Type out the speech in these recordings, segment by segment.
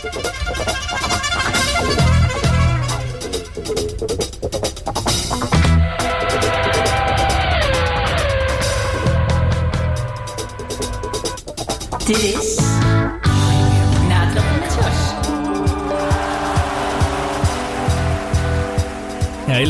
Dit is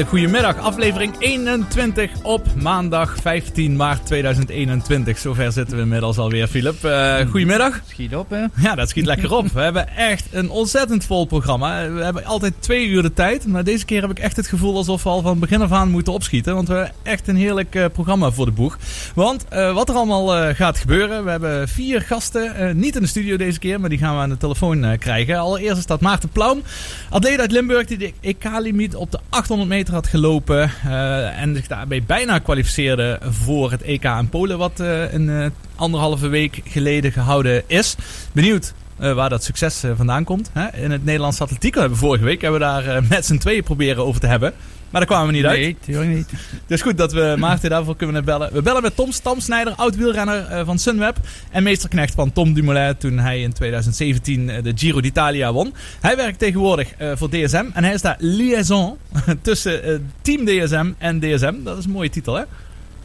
hele goede middag. Aflevering 21 op maandag 15 maart 2021. Zover zitten we inmiddels alweer, Filip. Uh, goedemiddag. Schiet op, hè? Ja, dat schiet lekker op. We hebben echt een ontzettend vol programma. We hebben altijd twee uur de tijd. Maar deze keer heb ik echt het gevoel alsof we al van begin af aan moeten opschieten. Want we hebben echt een heerlijk uh, programma voor de boeg. Want uh, wat er allemaal gaat gebeuren. We hebben vier gasten. niet in de studio deze keer, maar die gaan we aan de telefoon krijgen. Allereerst staat Maarten Plaum. Atleet uit Limburg die de EK-limiet op de 800 meter had gelopen. Uh, en zich daarbij bijna kwalificeerde voor het EK in Polen. Wat uh, een uh, anderhalve week geleden gehouden is. Benieuwd waar dat succes vandaan komt. Hè? In het Nederlands atletiek hebben we vorige week hebben we daar met z'n tweeën proberen over te hebben. Maar daar kwamen we niet uit. Nee, natuurlijk niet. Dus goed dat we Maarten daarvoor kunnen bellen. We bellen met Tom Stamsnijder, oud-wielrenner uh, van Sunweb. En meesterknecht van Tom Dumoulin toen hij in 2017 uh, de Giro d'Italia won. Hij werkt tegenwoordig uh, voor DSM. En hij is daar liaison tussen Team DSM en DSM. Dat is een mooie titel hè?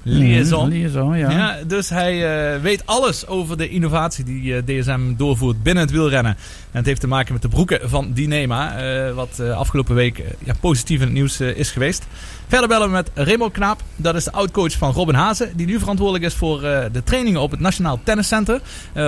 Liaison. Mm, liaison, ja. ja. Dus hij uh, weet alles over de innovatie die uh, DSM doorvoert binnen het wielrennen. En het heeft te maken met de broeken van Dinema. Uh, wat afgelopen week ja, positief in het nieuws is geweest. Verder bellen we met Remo Knaap. Dat is de oud-coach van Robin Hazen. Die nu verantwoordelijk is voor de trainingen op het Nationaal Tenniscenter.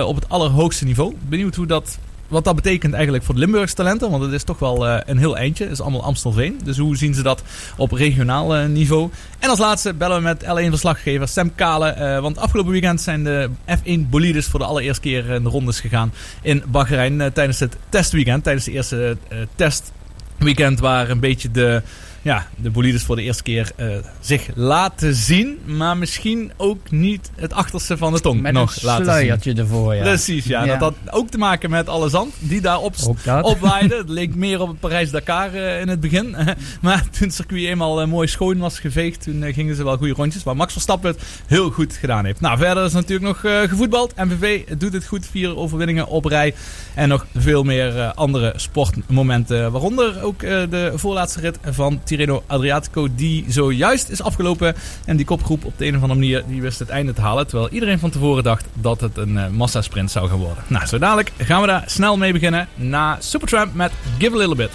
op het allerhoogste niveau. Benieuwd hoe dat wat dat betekent eigenlijk voor de Limburgse talenten. Want het is toch wel uh, een heel eindje. Het is allemaal Amstelveen. Dus hoe zien ze dat op regionaal uh, niveau? En als laatste bellen we met L1-verslaggever Sam Kale. Uh, want afgelopen weekend zijn de F1 bolides voor de allereerste keer in de rondes gegaan in Bahrein. tijdens het testweekend. Tijdens de eerste testweekend waar een beetje de ja, de bolides voor de eerste keer uh, zich laten zien. Maar misschien ook niet het achterste van de tong met nog laten zien. sluiertje ervoor, ja. Precies, ja. Ja. Dat had ook te maken met alle zand die daar op, opwaaide. Het leek meer op het Parijs-Dakar uh, in het begin. maar toen het circuit eenmaal uh, mooi schoon was geveegd, toen gingen ze wel goede rondjes. Waar Max Verstappen het heel goed gedaan heeft. Nou, verder is natuurlijk nog gevoetbald. MVV doet het goed. Vier overwinningen op rij. En nog veel meer uh, andere sportmomenten. Waaronder ook uh, de voorlaatste rit van Tirreno Adriatico. Die zojuist is afgelopen. En die kopgroep op de een of andere manier die wist het einde te halen. Terwijl iedereen van tevoren dacht dat het een massasprint zou gaan worden. Nou, zo dadelijk gaan we daar snel mee beginnen. Na Supertramp met Give a Little Bit.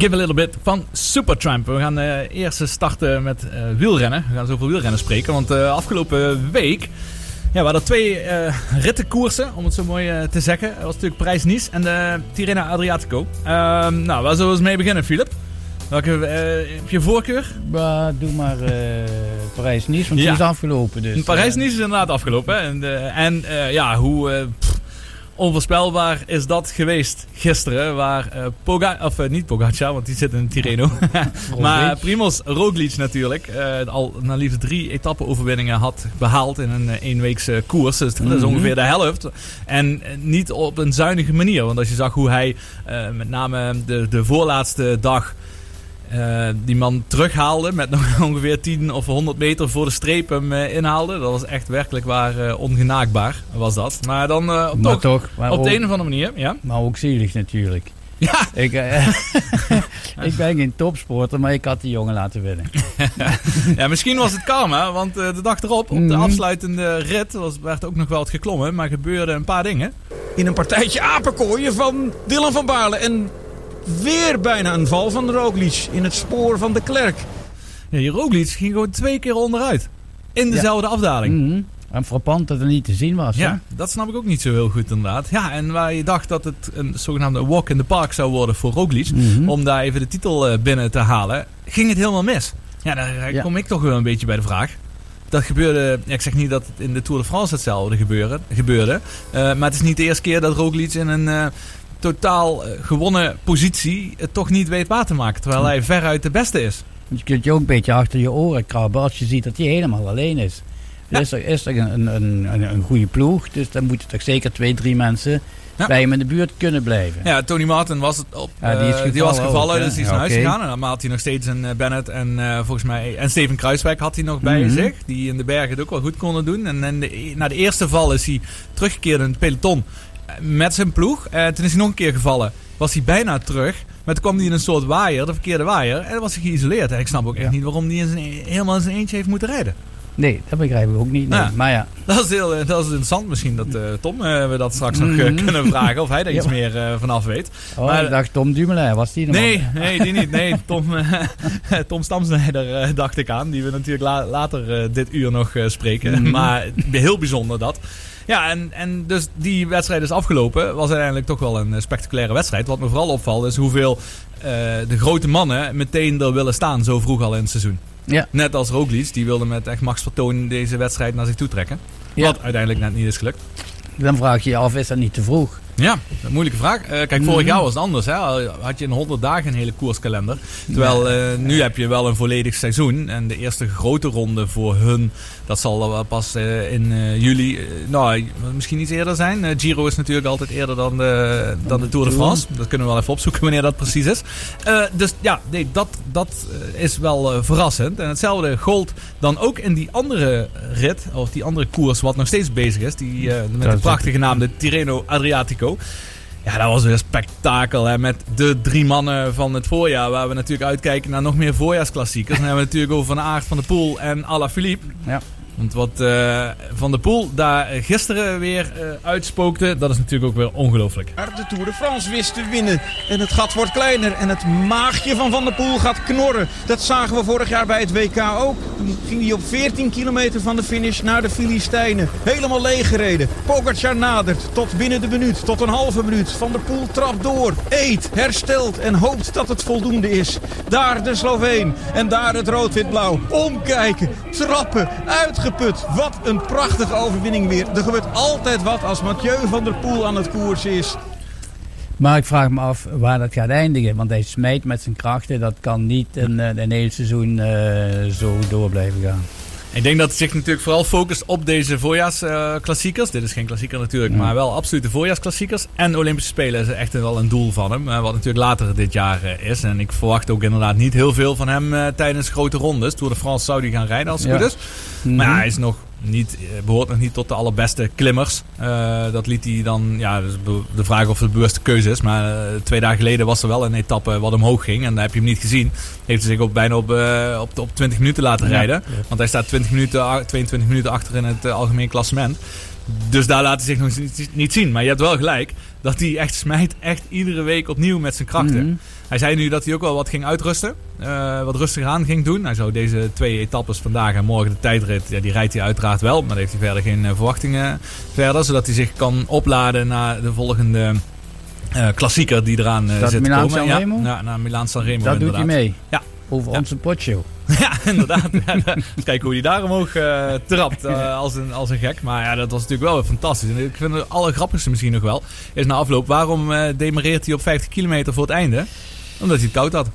Give a Little Bit van Supertramp. We gaan uh, eerst starten met uh, wielrennen. We gaan zoveel wielrennen spreken, want uh, afgelopen week... Ja, we hadden twee rittenkoersen, om het zo mooi te zeggen. Dat was natuurlijk Parijs-Nice en de Tirreno Adriatico. Ehm, nou, waar zullen we eens mee beginnen, Philip? Welke heb je voorkeur? Bah, doe maar Parijs-Nice, want ja. die is afgelopen. Dus, Parijs-Nice is inderdaad afgelopen. En, en ja, hoe... Pff, onvoorspelbaar is dat geweest gisteren. Waar uh, Poga of uh, niet Pogacar, want die zit in Tirreno. maar Primoz Roglic natuurlijk. Uh, al na liefst drie etappe-overwinningen had behaald in een eenweekse koers. Dus dat is mhm. ongeveer de helft. En niet op een zuinige manier. Want als je zag hoe hij met name de, de voorlaatste dag uh, die man terughaalde met nog ongeveer 10 of 100 meter voor de streep hem uh, inhaalde. Dat was echt werkelijk waar uh, ongenaakbaar was dat. Maar dan op, toch, toch, op ook, de een of andere manier. Ja. Maar ook zielig natuurlijk. Ja. Ik, ik ben geen topsporter, maar ik had die jongen laten winnen. ja, misschien was het karma, want de dag erop, op de mhm. afsluitende rit, was, werd ook nog wel het geklommen, maar gebeurden een paar dingen. In een partijtje apenkooien van Dylan van Baarle en weer bijna een val van Roglic in het spoor van de Klerk. Ja, die Roglic ging gewoon twee keer onderuit. In dezelfde afdaling. Mm En frappant dat er niet te zien was. Ja, dat snap ik ook niet zo heel goed inderdaad. Ja, en waar je dacht dat het een zogenaamde walk in the park zou worden voor Roglic. Mhm. Om daar even de titel eh, binnen te halen. Ging het helemaal mis. Ja, daar kom ik toch wel een beetje bij de vraag. Dat gebeurde, ik zeg niet dat het in de Tour de France hetzelfde gebeurde. gebeurde uh, maar het is niet de eerste keer dat Roglic in een... Uh, totaal eh, gewonnen positie het toch niet weet waar te maken. Terwijl hij veruit de beste is. Je kunt je ook een beetje achter je oren krabben als je ziet dat hij helemaal alleen is. Ja. Is er, is er een, een, een, een goede ploeg, dus dan moeten toch zeker twee, drie mensen bij hem in de buurt kunnen blijven. Ja, Tony Martin was het op. Ja, die, is gevallen, die was gevallen, dus die is naar huis gegaan. En dan had hij nog steeds een uh, Bennett en uh, volgens mij. En Steven Kruiswijk had hij nog bij mhm. zich. Die in de bergen het ook wel goed konden doen. En, en de, e-, na de eerste val is hij teruggekeerd in het peloton met zijn ploeg. Eh, toen is hij nog een keer gevallen. Was hij bijna terug. Maar toen kwam hij in een soort waaier, de verkeerde waaier. En dan was hij geïsoleerd. En ik snap ook echt niet waarom hij in zijn, e- helemaal in zijn eentje heeft moeten rijden. Nee, dat begrijp ik ook niet. Maar ja. Dat is, heel, eh, dat is interessant misschien dat uh, Tom uh, we dat straks nog mhm. kunnen vragen. Of hij daar iets meer vanaf weet. Oh, maar, ik dacht Tom Dumoulin, was die nog? Nee, nee, die niet. Nee, Tom, Tom Stamsnijder dacht ik aan. Die we natuurlijk later dit uur nog spreken. Mhm. Maar heel bijzonder dat. Ja, en, en dus die wedstrijd is afgelopen. Was uiteindelijk toch wel een spectaculaire wedstrijd. Wat me vooral opvalt is hoeveel de grote mannen meteen er willen staan zo vroeg al in het seizoen. Ja. Net als Roglic, die wilde met echt machtsvertoon deze wedstrijd naar zich toe trekken. Wat uiteindelijk net niet is gelukt. Dan vraag je je af, is dat niet te vroeg? Ja, een moeilijke vraag. Uh, kijk, vorig mhm. jaar was het anders. Hè? Had je in 100 dagen een hele koerskalender. Terwijl uh, nu heb je wel een volledig seizoen. En de eerste grote ronde voor hun, dat zal pas uh, in juli, nou misschien iets eerder zijn. Giro is natuurlijk altijd eerder dan de, dan de Tour de France. Dat kunnen we wel even opzoeken wanneer dat precies is. dus ja, nee, dat, dat is wel verrassend. En hetzelfde gold dan ook in die andere rit, of die andere koers wat nog steeds bezig is. Die, met de prachtige naam de Tirreno Adriatico. Ja, dat was weer een spektakel. Hè, met de drie mannen van het voorjaar. Waar we natuurlijk uitkijken naar nog meer voorjaarsklassiekers. Dan hebben we natuurlijk over Van Aert van de Poel en Alaphilippe. Ja. Want wat uh, Van der Poel daar gisteren weer uh, uitspookte, dat is natuurlijk ook weer ongelooflijk. De Tour de France wist te winnen en het gat wordt kleiner en het maagje van Van der Poel gaat knorren. Dat zagen we vorig jaar bij het WK ook. Toen ging hij op 14 kilometer van de finish naar de Filistijnen. Helemaal leeggereden. Pogacar nadert tot binnen de minuut, tot een halve minuut. Van der Poel trapt door, eet, herstelt en hoopt dat het voldoende is. Daar de Sloveen en daar het rood-wit-blauw. Omkijken, trappen, uitgevoerd wat een prachtige overwinning weer. Er gebeurt altijd wat als Mathieu van der Poel aan het koers is. Maar ik vraag me af waar dat gaat eindigen. Want hij smijt met zijn krachten. Dat kan niet een, eh, een hele seizoen uh, zo door blijven gaan. Ik denk dat het zich natuurlijk vooral focust op deze voorjaarsklassiekers. Dit is geen klassieker natuurlijk, maar wel absolute voorjaarsklassiekers. En Olympische Spelen is echt wel een doel van hem. Wat natuurlijk later dit jaar eh, is. En ik verwacht ook inderdaad niet heel veel van hem eh, tijdens grote rondes. Tour de France zou hij gaan rijden als het goed is. Maar ja, hij is nog niet, eh, behoort nog niet tot de allerbeste klimmers. Uh, dat liet hij dan, ja, dus de vraag of het de bewuste keuze is. Maar uh, twee dagen geleden was er wel een etappe wat omhoog ging. En daar heb je hem niet gezien. Heeft hij zich ook bijna op, uh, op, op 20 minuten laten rijden. Want hij staat 20 minuten, 22 minuten achter in het algemeen klassement. Dus daar laat hij zich nog niet, zien. Maar je hebt wel gelijk dat hij echt smijt echt iedere week opnieuw met zijn krachten. Mhm. Hij zei nu dat hij ook wel wat ging uitrusten. eh, wat rustiger aan ging doen. Hij zou deze twee etappes vandaag en morgen de tijdrit, ja, die rijdt hij uiteraard wel. Maar daar heeft hij verder geen eh, verwachtingen verder. Zodat hij zich kan opladen naar de volgende eh, klassieker die eraan Dat zit te Milaan komen. Ja, ja, naar Milaan Sanremo Daar doet hij mee. Ja. Over Ja. onze potshow. Ja, inderdaad. Ja, kijken hoe hij daar omhoog trapt als, een, als een gek. Maar ja, dat was natuurlijk wel fantastisch. En ik vind het allergrappigste misschien nog wel, is na afloop, waarom eh demareert hij op 50 kilometer voor het einde? Omdat hij het koud had.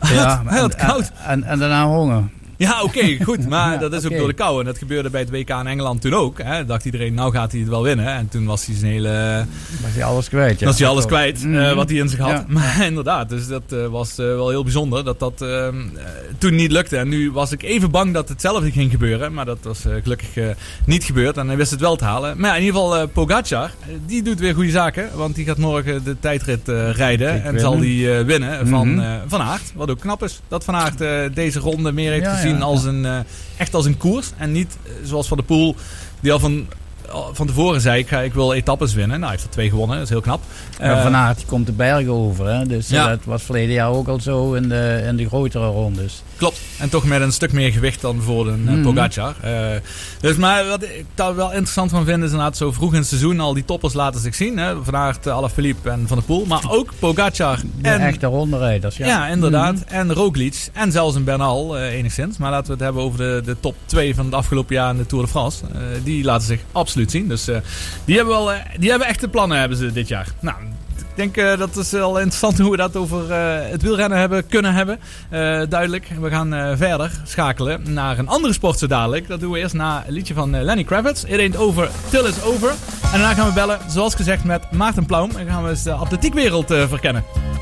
Ja, hij had en- koud. En, en daarna honger. Ja, oké, goed. Maar Ja, dat is ook door de kou. En dat gebeurde bij het WK in Engeland toen ook. Hè. Dacht iedereen, nou gaat hij het wel winnen. En toen was hij zijn hele... Was hij alles kwijt. Ja. was hij alles kwijt eh, Mhm. wat hij in zich had. Ja. Maar inderdaad, dus dat eh, was eh, wel heel bijzonder dat dat ehm, eh, toen niet lukte. En nu was ik even bang dat hetzelfde ging gebeuren. Maar dat was gelukkig niet gebeurd. En hij wist het wel te halen. Maar ja, in ieder geval Pogacar, die doet weer goede zaken. Want die gaat morgen de tijdrit rijden. En zal die winnen van eh, Van Aert. Wat ook knap is. Dat Van Aert deze ronde meer heeft gezien ja, als een... eh, echt als een koers. En niet eh, zoals Van de Poel, die al van, al van tevoren zei: ik, ga, ik wil etappes winnen. Nou, hij heeft er twee gewonnen, dat is heel knap. Eh, Van Aert komt de bergen over. Hè? Dus eh, Ja. dat was verleden jaar ook al zo in de, in de grotere rondes. Klopt. En toch met een stuk meer gewicht dan bijvoorbeeld een eh, Mhm. Pogacar. Eh, dus, maar wat ik daar wel interessant van vind, is inderdaad zo vroeg in het seizoen al die toppers laten zich zien. Hè? Van Aert, uh, Alaphilippe en Van der Poel. Maar ook Pogacar De en... echte ronderijders. Ja, Ja, inderdaad. Mhm. En Roglic. En zelfs een Bernal eh, enigszins. Maar laten we het hebben over de, de top 2 van het afgelopen jaar in de Tour de France. Eh, die laten zich absoluut zien. Dus eh, die, hebben wel, eh, die hebben echte plannen hebben ze dit jaar. Nou, denk eh, dat is wel interessant hoe we dat over eh, het wielrennen hebben kunnen hebben. Eh, duidelijk. We gaan verder schakelen naar een andere sport zo dadelijk. Dat doen we eerst na een liedje van Lenny Kravitz. It ain't over till it's over. En daarna gaan we bellen, zoals gezegd, met Maarten Plaum. En gaan we eens de atletiekwereld verkennen.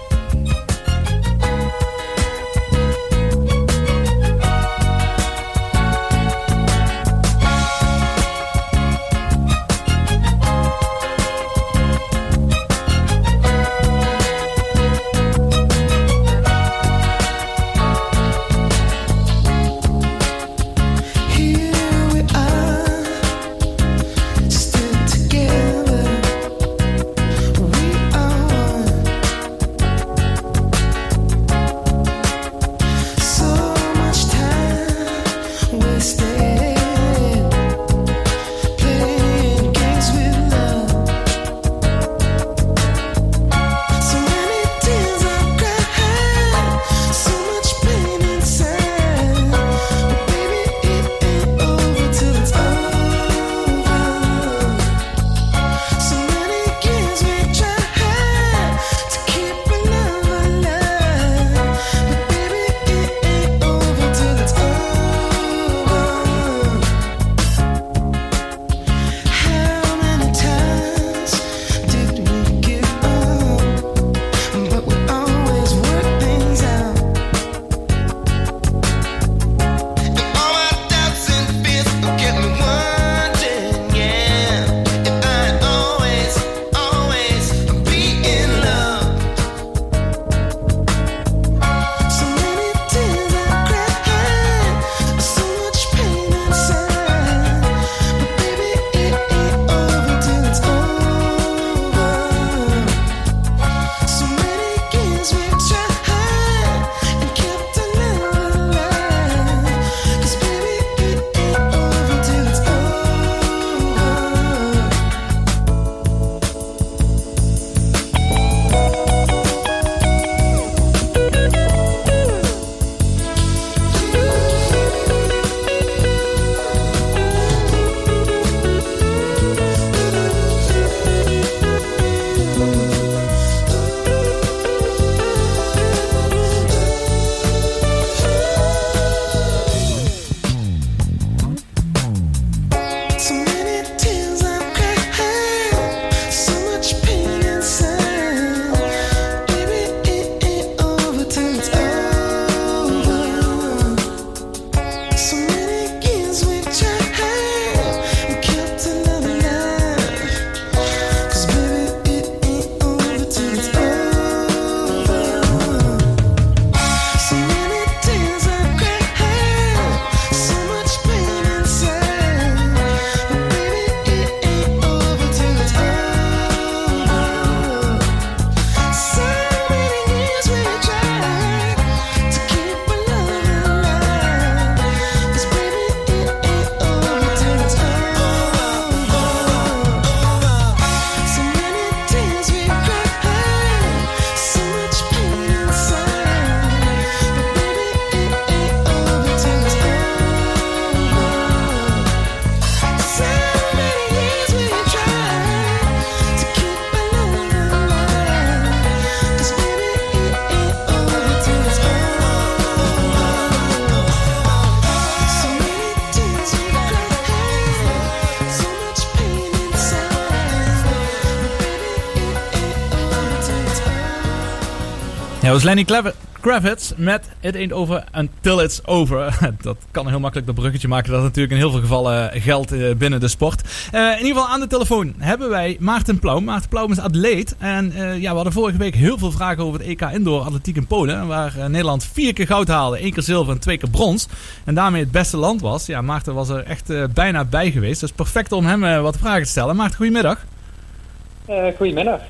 Was Lenny Kravitz met It Ain't Over Until It's Over. Dat kan heel makkelijk dat bruggetje maken. Dat natuurlijk in heel veel gevallen geldt eh, binnen de sport. Uh, in ieder geval aan de telefoon hebben wij Maarten Plaum. Maarten Plaum is atleet. En uh, ja, we hadden vorige week heel veel vragen over het EK Indoor Atletiek in Polen. Waar Nederland vier keer goud haalde. één keer zilver en twee keer brons. En daarmee het beste land was. Ja, Maarten was er echt bijna bij geweest. Dus perfect om hem wat vragen te stellen. Maarten, goedemiddag. goedemiddag.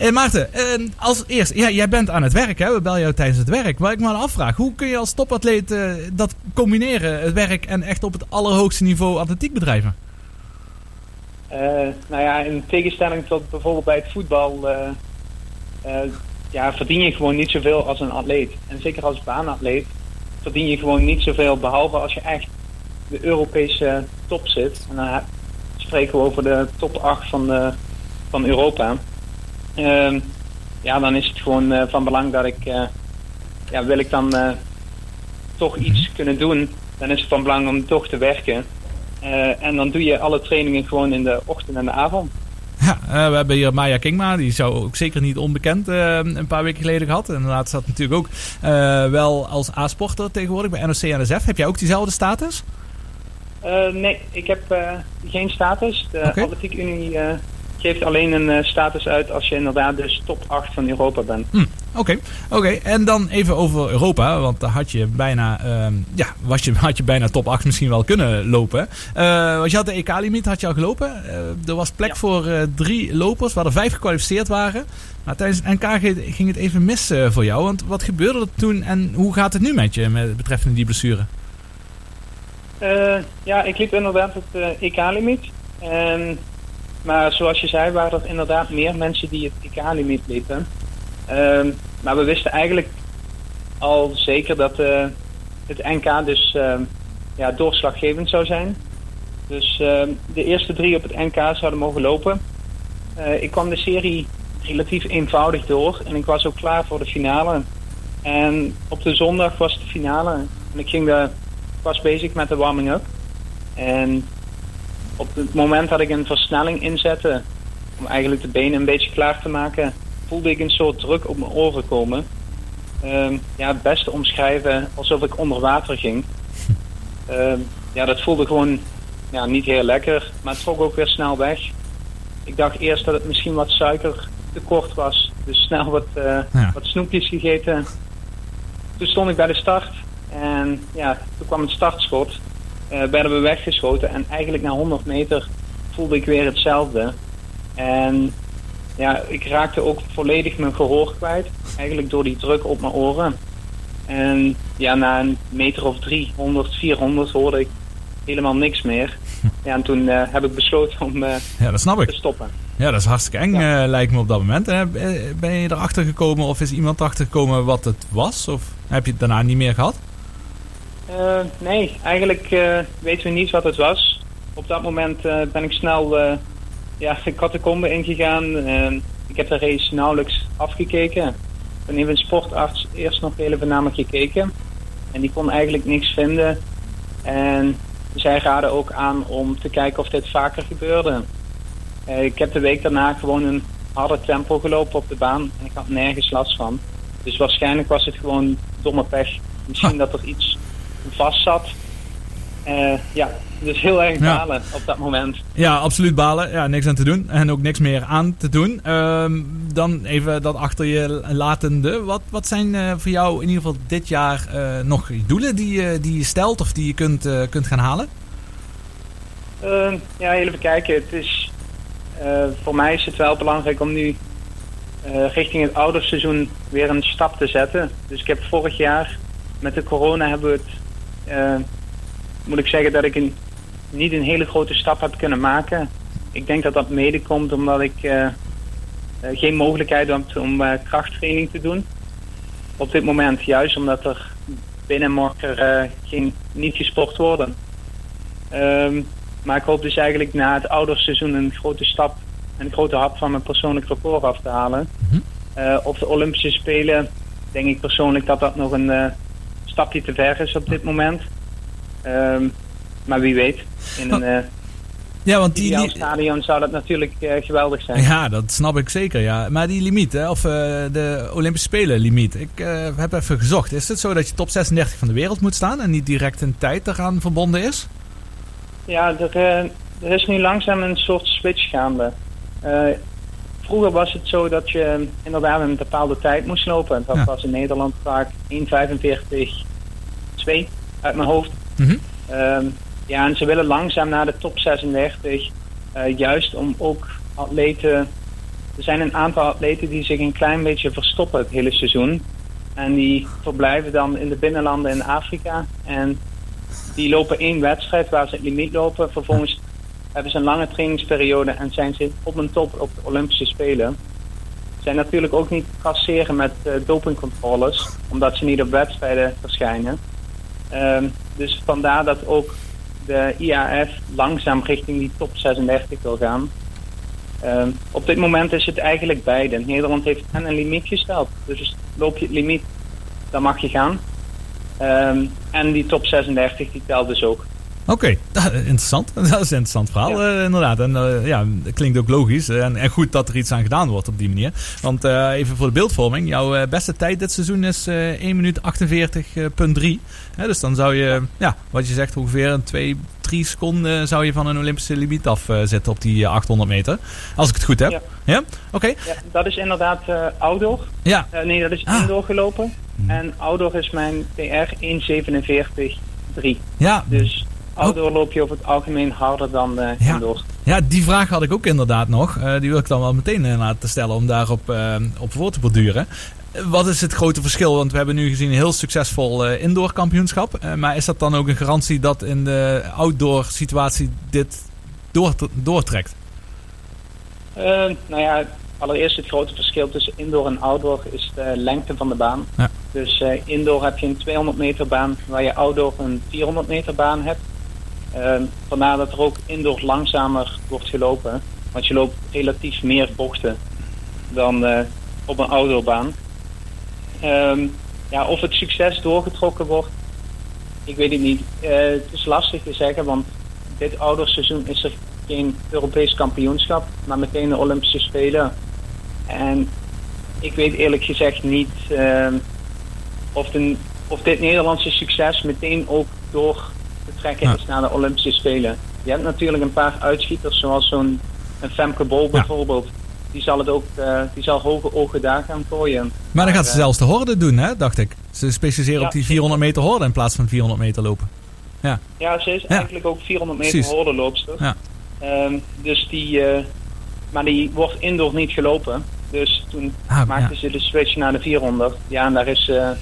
Uh, Maarten, uh, als eerst, ja, jij bent aan het werk, hè? we bellen jou tijdens het werk. Maar ik me afvraag, hoe kun je als topatleet uh, dat combineren, het werk en echt op het allerhoogste niveau atletiek bedrijven? nou ja, in tegenstelling tot bijvoorbeeld bij het voetbal, ja, verdien je gewoon niet zoveel als een atleet. En zeker als baanatleet verdien je gewoon niet zoveel, behalve als je echt de Europese top zit. En dan spreken we over de top 8 van, van Europa. Ehm, ja, dan is het gewoon eh, van belang dat ik, uh, ja, wil ik dan uh, toch iets kunnen doen, dan is het van belang om toch te werken. en dan doe je alle trainingen gewoon in de ochtend en de avond. Ja, we hebben hier Maya Kingma, die zou ook zeker niet onbekend een paar weken geleden gehad. En laatst zat natuurlijk ook wel als A-sporter tegenwoordig bij NOC-NSF. Heb jij ook diezelfde status? nee, ik heb geen status. De okay. Atletiek Unie geeft alleen een uh, status uit als je inderdaad dus top 8 van Europa bent. Hm, Oké, oké. en dan even over Europa, want daar had je bijna, uh, ja, was je, had je bijna top 8 misschien wel kunnen lopen. Uh, want je had de EK-limiet, had je al gelopen. Uh, er was plek ja. voor drie lopers, waar er vijf gekwalificeerd waren. Maar tijdens het NK ging het even mis voor jou, want wat gebeurde er toen en hoe gaat het nu met je met betreffende die blessure? ja, ik liep inderdaad het EK-limiet. En maar zoals je zei, waren er inderdaad meer mensen die het IK-limiet liepen. Um, maar we wisten eigenlijk al zeker dat uh, het NK dus uh, ja, doorslaggevend zou zijn. Dus uh, de eerste drie op het NK zouden mogen lopen. Eh, ik kwam de serie relatief eenvoudig door en ik was ook klaar voor de finale. En op de zondag was de finale en ik ging de, was bezig met de warming-up. En op het moment dat ik een versnelling inzette, om eigenlijk de benen een beetje klaar te maken, voelde ik een soort druk op mijn oren komen. Um, ja, het beste omschrijven alsof ik onder water ging. Um, ja, dat voelde gewoon ja, niet heel lekker, maar het trok ook weer snel weg. Ik dacht eerst dat het misschien wat suiker tekort was, dus snel wat, uh, ja. wat snoepjes gegeten. Toen stond ik bij de start en ja, toen kwam het startschot werden we weggeschoten. En eigenlijk na 100 meter voelde ik weer hetzelfde. En ja, ik raakte ook volledig mijn gehoor kwijt. Eigenlijk door die druk op mijn oren. En ja, na een meter of 300, 400 hoorde ik helemaal niks meer. Ja, en toen uh, heb ik besloten om uh, ja, dat snap ik. te stoppen. Ja, dat is hartstikke eng, ja. uh, lijkt me op dat moment. Ben je erachter gekomen of is iemand erachter gekomen wat het was? Of heb je het daarna niet meer gehad? Uh, nee, eigenlijk uh, weten we niet wat het was. Op dat moment uh, ben ik snel ja, de catacombe ingegaan. ik heb de race nauwelijks afgekeken. Ik ben even een sportarts eerst nog even naar me gekeken. En die kon eigenlijk niks vinden. En zij raden ook aan om te kijken of dit vaker gebeurde. ik heb de week daarna gewoon een harde tempo gelopen op de baan. En ik had nergens last van. Dus waarschijnlijk was het gewoon domme pech. Misschien dat er iets vast zat. Uh, ja, dus heel erg balen op dat moment. Ja, absoluut balen. Ja, niks aan te doen. En ook niks meer aan te doen. Um, dan even dat achter je latende. Wat, wat zijn uh, voor jou in ieder geval dit jaar uh, nog doelen die, die je stelt of die je kunt, kunt gaan halen? Ehm, ja, even kijken. Het is, voor mij is het wel belangrijk om nu richting het ouderseizoen weer een stap te zetten. Dus ik heb vorig jaar met de corona hebben we het moet ik zeggen dat ik een, niet een hele grote stap heb kunnen maken. Ik denk dat dat mede komt omdat ik uh, geen mogelijkheid heb om krachttraining te doen. Op dit moment juist omdat er binnen morgen geen, niet gesport worden. Um, maar ik hoop dus eigenlijk na het ouderseizoen een grote stap en een grote hap van mijn persoonlijk record af te halen. Mm -hmm. op de Olympische Spelen denk ik persoonlijk dat dat nog een stapje te ver is op dit moment. Um, maar wie weet, in een, uh, Ja, want die, die- stadion zou dat natuurlijk eh, geweldig zijn. ja, dat snap ik zeker. Ja. Maar die limiet, hè, of eh, de Olympische Spelen limiet. Ik eh, heb even gezocht. Is het zo dat je top 36 van de wereld moet staan en niet direct een tijd eraan verbonden is? Ja, er, eh, er is nu langzaam een soort switch gaande. Vroeger was het zo dat je inderdaad een bepaalde tijd moest lopen. Dat Ja. was in Nederland vaak 1.45-2 uit mijn hoofd. Mhm. Ehm, ja, en ze willen langzaam naar de top 36. eh, juist om ook atleten. Er zijn een aantal atleten die zich een klein beetje verstoppen het hele seizoen. En die verblijven dan in de binnenlanden in Afrika. En die lopen één wedstrijd waar ze het limiet lopen. Vervolgens hebben ze een lange trainingsperiode en zijn ze op een top op de Olympische Spelen. Zijn natuurlijk ook niet traceren met eh, dopingcontroles, omdat ze niet op wedstrijden verschijnen. Ehm, dus vandaar dat ook de IAF langzaam richting die top 36 wil gaan. Ehm, op dit moment is het eigenlijk beide. Nederland heeft en een limiet gesteld. Dus loop je het limiet, dan mag je gaan. Ehm, en die top 36 die telt dus ook. Oké, interessant. Dat is een interessant verhaal, Ja. eh, inderdaad. En eh, ja, klinkt ook logisch. En, en goed dat er iets aan gedaan wordt op die manier. Want eh, even voor de beeldvorming. Jouw eh, beste tijd dit seizoen is eh 1 minuut 48,3. Hè, dus dan zou je, ja. wat je zegt, ongeveer een 2, 3 seconden zou je van een Olympische limiet af eh, zitten op die eh, 800 meter. Als ik het goed heb. Ja? Ja. Oké. Ja, dat is inderdaad eh outdoor. Ja. Eh, nee, dat is Ah. indoor gelopen. En outdoor is mijn PR 1.47.3. Ja. Dus outdoor loop je over het algemeen harder dan eh Ja. indoor. Ja, die vraag had ik ook inderdaad nog. Eh, die wil ik dan wel meteen eh, laten stellen om daarop op voor te borduren. Wat is het grote verschil? Want we hebben nu gezien een heel succesvol indoor kampioenschap. Maar is dat dan ook een garantie dat in de outdoor situatie dit doort- doortrekt? Nou ja, allereerst het grote verschil tussen indoor en outdoor is de lengte van de baan. Ja. Dus indoor heb je een 200 meter baan, waar je outdoor een 400 meter baan hebt. Eh, vandaar dat er ook indoor langzamer wordt gelopen. Want je loopt relatief meer bochten dan eh, op een outdoorbaan. Ehm, ja, of het succes doorgetrokken wordt, ik weet het niet. Eh, het is lastig te zeggen, want dit outdoorseizoen is er geen Europees kampioenschap, maar meteen de Olympische Spelen. En ik weet eerlijk gezegd niet ehm, of, of dit Nederlandse succes meteen ook door Ja. is naar de Olympische Spelen. Je hebt natuurlijk een paar uitschieters, zoals zo'n een Femke Bol bijvoorbeeld. Die zal het ook, eh, die zal hoge ogen daar gaan gooien. Maar dan gaat ze eh, zelfs de horde doen, hè, dacht ik. Ze specialiseren Ja, op die zeker. 400 meter horde in plaats van 400 meter lopen. Ja, ze is Ja. eigenlijk ook 400 meter Precies. hordenloopster. Ja. Ehm, dus die, eh, maar die wordt indoor niet gelopen. Dus toen Ah, maakten ja. ze de switch naar de 400. Ja, en daar is ze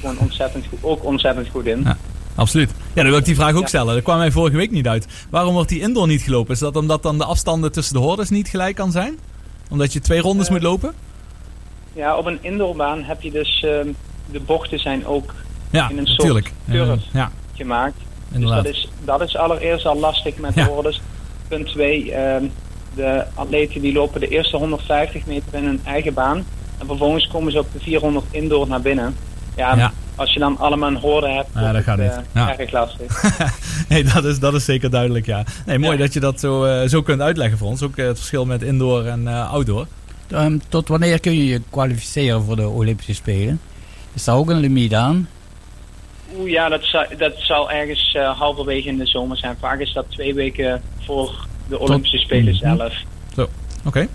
gewoon ontzettend goed, ook ontzettend goed in. Ja. Absoluut. Ja, dan wil ik die vraag ook Ja. stellen. Dat kwam mij vorige week niet uit. Waarom wordt die indoor niet gelopen? Is dat omdat dan de afstanden tussen de hordes niet gelijk kan zijn? Omdat je twee rondes Eh, moet lopen? Ja, op een indoorbaan heb je dus, ehm, de bochten zijn ook Ja, in een soort curve. Eh, ja, gemaakt. inderdaad. Dus dat is, dat is allereerst al lastig met de hordes. Punt 2, de atleten die lopen de eerste 150 meter in hun eigen baan. En vervolgens komen ze op de 400 indoor naar binnen. Ja. Als je dan allemaal een horde hebt, Ja, dat gaat het, niet. eh, Ja. erg lastig. nee, dat is, dat is zeker duidelijk, ja. Nee, mooi Ja. dat je dat zo, eh, zo kunt uitleggen voor ons. Ook eh, het verschil met indoor en eh, outdoor. Ehm, tot wanneer kun je je kwalificeren voor de Olympische Spelen? Is daar ook een limiet aan? Oeh, ja, dat, zal, dat zal ergens eh, halverwege in de zomer zijn. Vaak is dat twee weken voor de Olympische Spelen Mhm. zelf. Oké.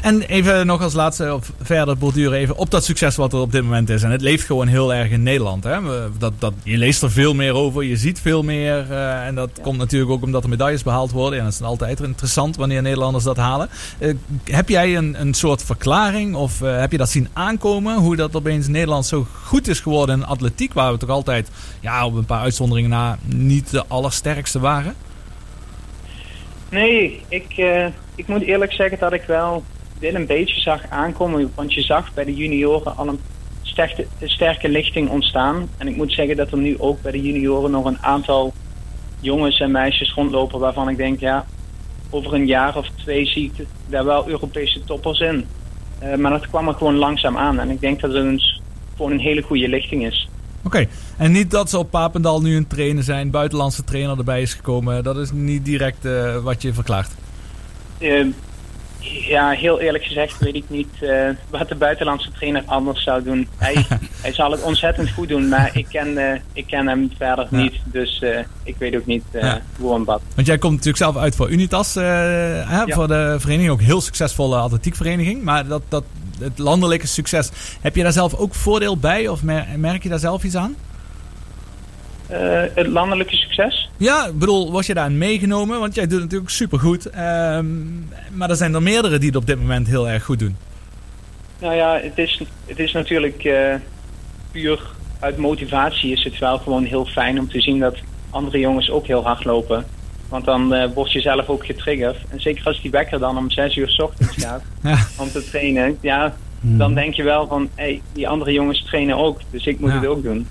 En even nog als laatste, of verder borduren even op dat succes wat er op dit moment is. En het leeft gewoon heel erg in Nederland. Hè? Dat, dat, je leest er veel meer over, je ziet veel meer. eh, en dat komt natuurlijk ook omdat er medailles behaald worden. En dat is altijd interessant wanneer Nederlanders dat halen. Eh, heb jij een, een soort verklaring of eh, heb je dat zien aankomen? Hoe dat opeens Nederland zo goed is geworden in atletiek. Waar we toch altijd, ja, op een paar uitzonderingen na, niet de allersterkste waren? Nee, ik, eh, ik moet eerlijk zeggen dat ik wel dit een beetje zag aankomen. Want je zag bij de junioren al een sterke, sterke lichting ontstaan. En ik moet zeggen dat er nu ook bij de junioren nog een aantal jongens en meisjes rondlopen waarvan ik denk, ja, over een jaar of twee zie ik daar wel Europese toppers in. Eh, maar dat kwam er gewoon langzaam aan. En ik denk dat het een, gewoon een hele goede lichting is. Oké, en niet dat ze op Papendal nu een trainer zijn, buitenlandse trainer erbij is gekomen. Dat is niet direct uh, wat je verklaart. Uh, ja, heel eerlijk gezegd weet ik niet uh, wat de buitenlandse trainer anders zou doen. Hij, hij zal het ontzettend goed doen, maar ik ken, ik ken hem verder ja. niet. Dus ik weet ook niet ja. hoe en wat. Want jij komt natuurlijk zelf uit voor Unitas, hè, ja. voor de vereniging. Ook heel succesvolle atletiekvereniging. Maar dat, dat, het landelijke succes, heb je daar zelf ook voordeel bij? Of merk je daar zelf iets aan? Uh, het landelijke succes? Ja, ik bedoel, was je daar meegenomen? Want jij doet het natuurlijk supergoed. Uh, maar er zijn er meerdere die het op dit moment heel erg goed doen. Nou ja, het is, het is natuurlijk uh, puur uit motivatie is het wel gewoon heel fijn om te zien dat andere jongens ook heel hard lopen. Want dan uh, word je zelf ook getriggerd. En zeker als die wekker dan om 6 uur s ochtends gaat ja. om te trainen. Ja, hmm. dan denk je wel van, hé, hey, die andere jongens trainen ook. Dus ik moet ja. het ook doen.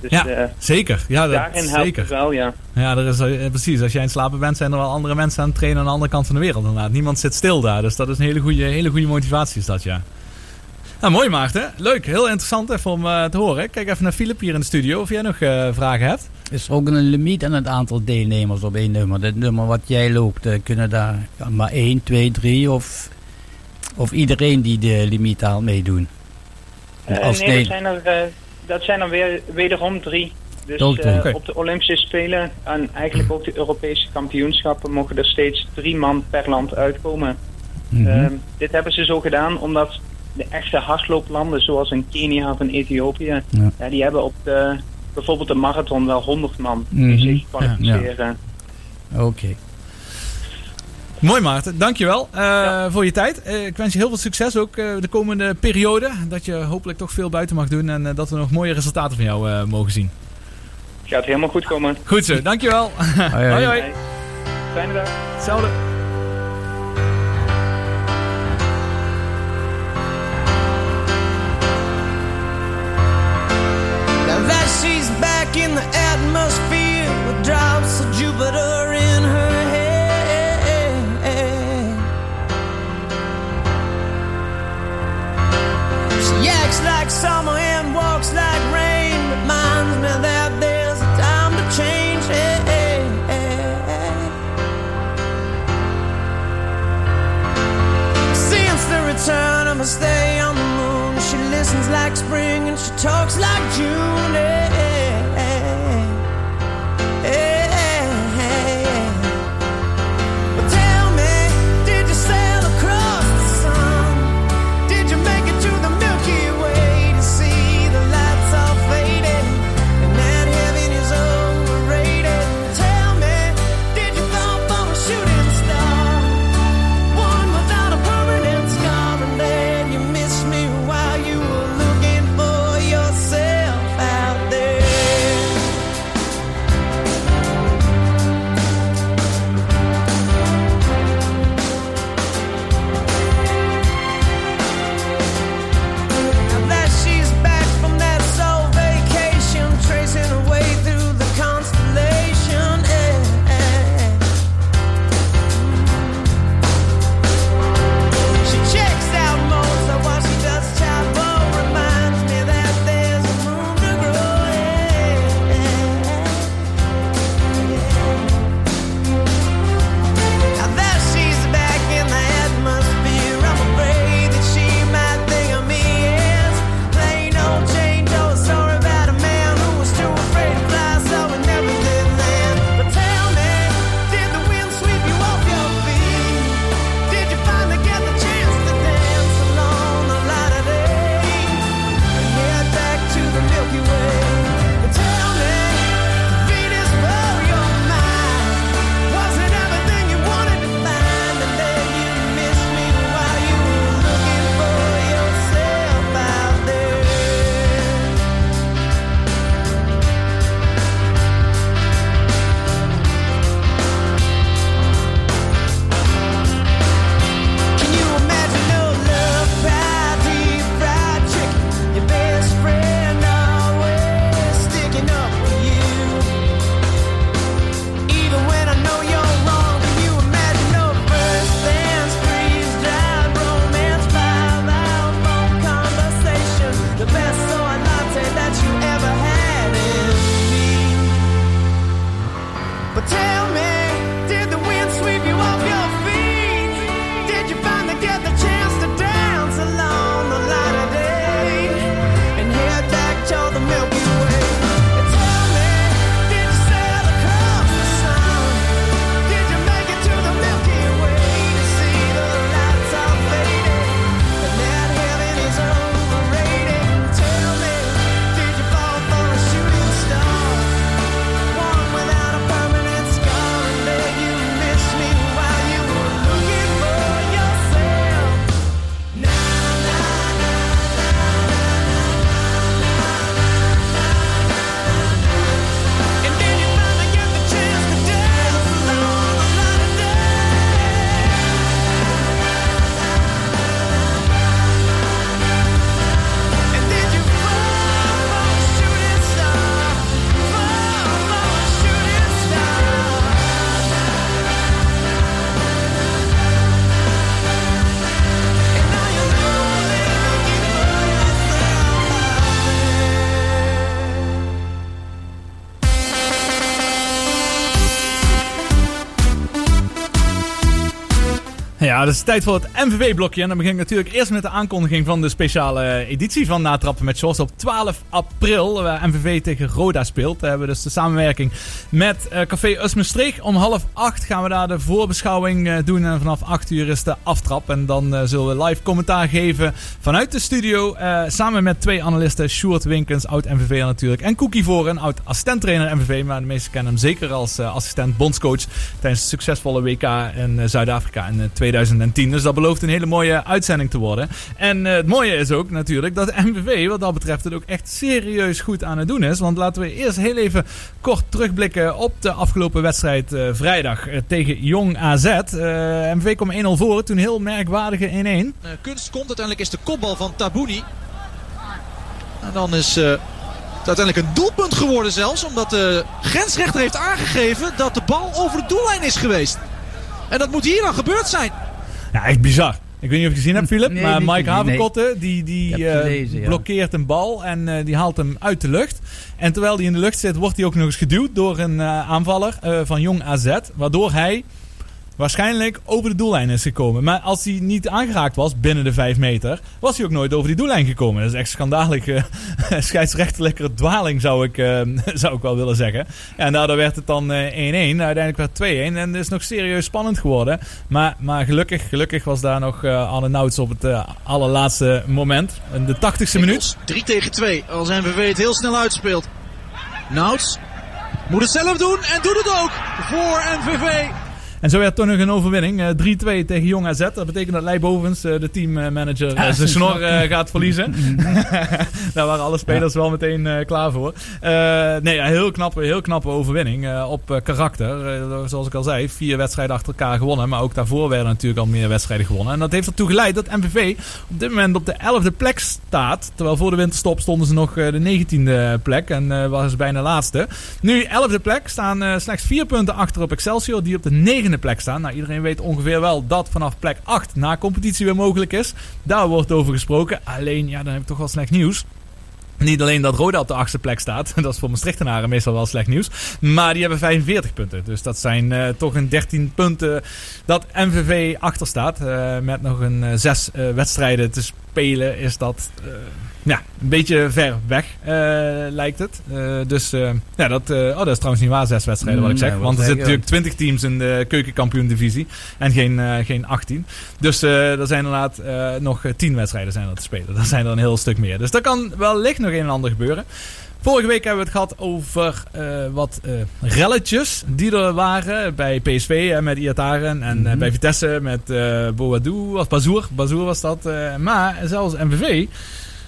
Dus, ja, uh, zeker. Ja, dat, daarin helpt zeker. het wel, ja. Ja, er is, uh, precies. Als jij in slapen bent, zijn er wel andere mensen aan het trainen aan de andere kant van de wereld. Inderdaad. Niemand zit stil daar. Dus dat is een hele goede, hele goede motivatie, is dat, ja. Nou, mooi Maarten. Leuk, heel interessant even om te horen. Kijk even naar Filip hier in de studio of jij nog vragen hebt. Is er ook een limiet aan het aantal deelnemers op één nummer? Het nummer wat jij loopt, kunnen daar maar 1, 2, 3 of, of iedereen die de limiet haalt meedoen? Als nee, dat zijn er dat zijn er weer, wederom drie. Dus uh, okay. op de Olympische Spelen en eigenlijk ook de Europese kampioenschappen mogen er steeds drie man per land uitkomen. Mm -hmm. uh, dit hebben ze zo gedaan omdat de echte hardlooplanden zoals in Kenia of in Ethiopië, ja. Ja, die hebben op de, bijvoorbeeld de marathon wel 100 man die mm -hmm. zich kwalificeren. Ja, Oké. Okay. Mooi Maarten, dankjewel uh, ja. voor je tijd. Uh, ik wens je heel veel succes ook uh, de komende periode. Dat je hopelijk toch veel buiten mag doen en dat we nog mooie resultaten van jou mogen zien. Gaat helemaal goed komen. Goed zo, dankjewel. hoi, hoi. hoi. Fijne dag. Hetzelfde. In the atmosphere with drops of Jupiter in her head. She Acts like summer and walks like rain. Reminds me that there's a time to change. Since the return of a stay on the moon, she listens like spring and she talks like June. Het is tijd voor het MVW-blokje. En dan begin ik natuurlijk eerst met de aankondiging van de speciale editie van Natrappen met Shorts op 12 april. Waar MVV tegen Roda speelt. We hebben dus de samenwerking met uh, Café Usmestreeg. Om half acht gaan we daar de voorbeschouwing uh, doen. En vanaf 8 uur is de aftrap. En dan uh, zullen we live commentaar geven vanuit de studio. samen met twee analisten. Sjoerd Winkens, oud-MVV natuurlijk. En Cookie Voren, oud assistenttrainer MVV. Maar de meesten kennen hem zeker als assistent bondscoach. Tijdens het succesvolle WK in Zuid-Afrika in 2000. 2010. Dus dat belooft een hele mooie uitzending te worden. En het mooie is ook natuurlijk dat de MVV wat dat betreft het ook echt serieus goed aan het doen is. Want laten we eerst heel even kort terugblikken op de afgelopen wedstrijd uh, vrijdag uh, tegen Jong AZ. MVV kwam 1-0 voor, toen heel merkwaardige 1-1. kunst komt, uiteindelijk is de kopbal van Tabouni. En dan is het uiteindelijk een doelpunt geworden zelfs. Omdat de grensrechter heeft aangegeven dat de bal over de doellijn is geweest. En dat moet hier dan gebeurd zijn. Ja, echt bizar. Ik weet niet of je gezien hebt, Philip. maar Mike Haverkotte die, die uh, blokkeert een bal en uh, die haalt hem uit de lucht. En terwijl hij in de lucht zit, wordt hij ook nog eens geduwd door een uh, aanvaller van Jong AZ. Waardoor hij waarschijnlijk over de doellijn is gekomen. Maar als hij niet aangeraakt was binnen de 5 meter, was hij ook nooit over die doellijn gekomen. Dat is echt schandalige uh, scheidsrechterlijke dwaling, zou ik, uh, zou ik wel willen zeggen. En daardoor werd het dan 1-1. Uh, uiteindelijk werd 2-1. En het is nog serieus spannend geworden. Maar, maar gelukkig, gelukkig was daar nog Anne Nouts op het allerlaatste moment. In de 80ste minuut. 3 tegen 2. Als NVV het heel snel uitspeelt. Nouts moet het zelf doen en doet het ook voor NVV. En zo werd toch nog een overwinning. 3-2 eh, tegen Jong AZ. Dat betekent dat Leij Bovens, eh, de teammanager, ja, zijn snor gaat verliezen. Daar waren alle spelers wel meteen klaar voor. nee, heel knappe, heel knappe overwinning op karakter. zoals ik al zei, vier wedstrijden achter elkaar gewonnen. Maar ook daarvoor werden natuurlijk al meer wedstrijden gewonnen. En dat heeft ertoe geleid dat MVV op dit moment op de 11e plek staat. Terwijl voor de winterstop stonden ze nog de 19e plek. En uh, waren ze bijna laatste. Nu 11e plek staan slechts vier punten achter op Excelsior. Die op de 9 plek staan. Nou, iedereen weet ongeveer wel dat vanaf plek 8 na competitie weer mogelijk is. Daar wordt over gesproken. Alleen, ja, dan heb ik toch wel slecht nieuws. Niet alleen dat Roda op de achtste plek staat. Dat is voor Maastrichtenaren meestal wel slecht nieuws. Maar die hebben 45 punten. Dus dat zijn uh, toch een 13 punten dat MVV achter staat. Uh, met nog een uh, zes wedstrijden te spelen is dat ja, een beetje ver weg uh, lijkt het. Uh, dus ja, dat, oh, dat is trouwens niet waar, zes wedstrijden wat ik zeg. want er zitten natuurlijk 20 teams in de keukenkampioen divisie en geen, geen 18. Dus er zijn inderdaad nog 10 wedstrijden zijn er te spelen. Dat zijn er een heel stuk meer. Dus daar kan wellicht nog een en ander gebeuren. Vorige week hebben we het gehad over uh, wat uh, relletjes die er waren bij PSV en met Iataren. En mm -hmm. bij Vitesse met uh, Boadou, of Bazour. Bazour was dat. maar zelfs MVV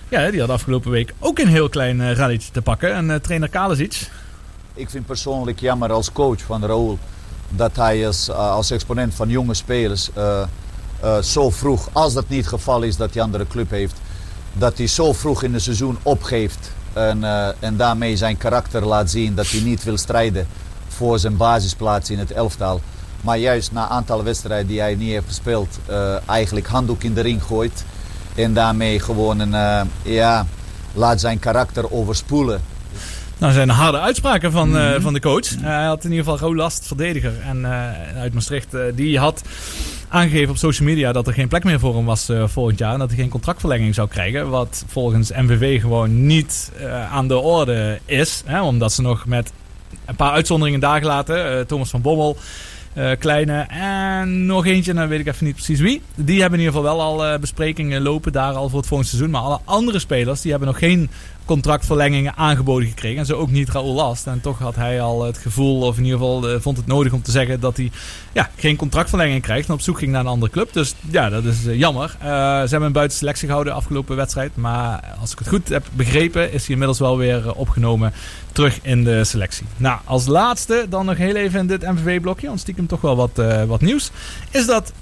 ja, die had afgelopen week ook een heel klein uh, ralletje te pakken. En uh, trainer Kalesic. Ik vind persoonlijk jammer als coach van Raoul dat hij als, als exponent van jonge spelers zo vroeg, als dat niet het geval is dat die andere club heeft, dat hij zo vroeg in het seizoen opgeeft en, en daarmee zijn karakter laat zien dat hij niet wil strijden voor zijn basisplaats in het elftal. Maar juist na een aantal wedstrijden die hij niet heeft gespeeld, eigenlijk handdoek in de ring gooit. En daarmee gewoon een, uh, ja, laat zijn karakter overspoelen. Nou, zijn harde uitspraken van, uh, van de coach. Uh, hij had in ieder geval Rolast, verdediger en, uit Maastricht. die had aangegeven op social media dat er geen plek meer voor hem was volgend jaar. En dat hij geen contractverlenging zou krijgen. Wat volgens MVV gewoon niet aan de orde is. Hè, omdat ze nog met een paar uitzonderingen dagen laten. Thomas van Bommel kleine en nog eentje, dan weet ik even niet precies wie. Die hebben in ieder geval wel al besprekingen lopen daar al voor het volgende seizoen. Maar alle andere spelers die hebben nog geen contractverlengingen aangeboden gekregen. En zo ook niet Raoul Last. En toch had hij al het gevoel, of in ieder geval uh, vond het nodig om te zeggen dat hij ja, geen contractverlenging krijgt. En op zoek ging naar een andere club. Dus ja, dat is jammer. ze hebben een buiten selectie gehouden de afgelopen wedstrijd. Maar als ik het goed heb begrepen, is hij inmiddels wel weer opgenomen terug in de selectie. Nou, als laatste dan nog heel even in dit MVV-blokje, want stiekem toch wel wat, wat nieuws. Is dat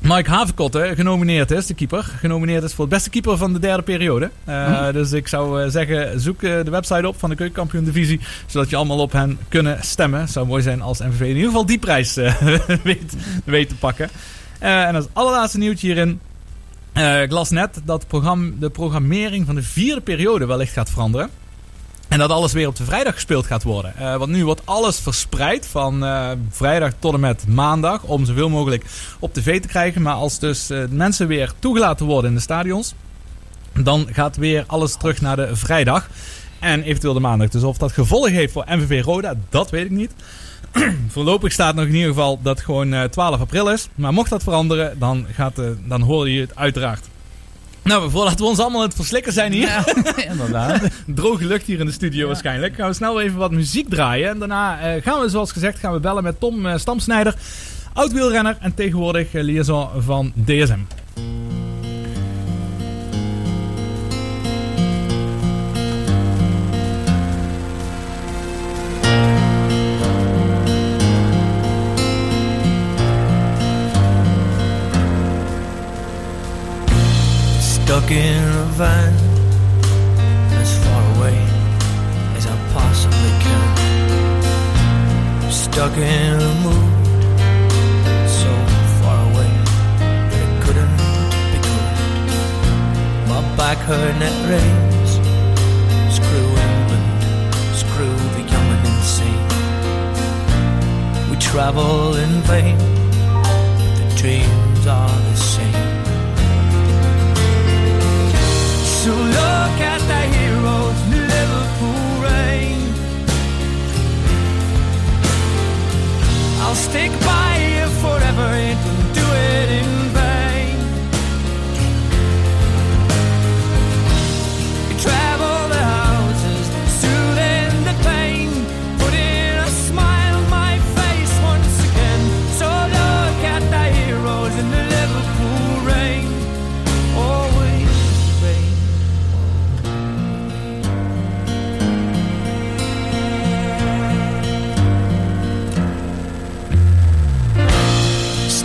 Mike Haverkotte genomineerd is, de keeper. Genomineerd is voor het beste keeper van de derde periode. Uh, hm. Dus ik zou uh, zeggen, zoek de website op van de keukenkampioen divisie. Zodat je allemaal op hen kunnen stemmen. Het zou mooi zijn als MVV in ieder geval die prijs weet, weet, te pakken. en als allerlaatste nieuwtje hierin. ik las net dat de programmering van de vierde periode wellicht gaat veranderen. En dat alles weer op de vrijdag gespeeld gaat worden. Uh, want nu wordt alles verspreid van uh, vrijdag tot en met maandag. Om zoveel mogelijk op tv te krijgen. Maar als dus uh, mensen weer toegelaten worden in de stadions. Dan gaat weer alles terug naar de vrijdag. En eventueel de maandag. Dus of dat gevolg heeft voor MVV Roda, dat weet ik niet. Voorlopig staat nog in ieder geval dat gewoon 12 april is. Maar mocht dat veranderen, dan, gaat, dan hoor je het uiteraard. Nou, voordat we ons allemaal het verslikken zijn hier. Ja, inderdaad. Droge lucht hier in de studio waarschijnlijk. Gaan we snel even wat muziek draaien. En daarna uh, gaan we, zoals gezegd, gaan we bellen met Tom uh, Stamsnijder. Oud-wielrenner en tegenwoordig uh, liaison van DSM. Stuck in a van as far away as I possibly can. Stuck in a mood so far away that it couldn't be good. My back hurt and it rains. Screw England, screw the young and insane. We travel in vain, the dreams look at the heroes Liverpool rain. I'll stick by you forever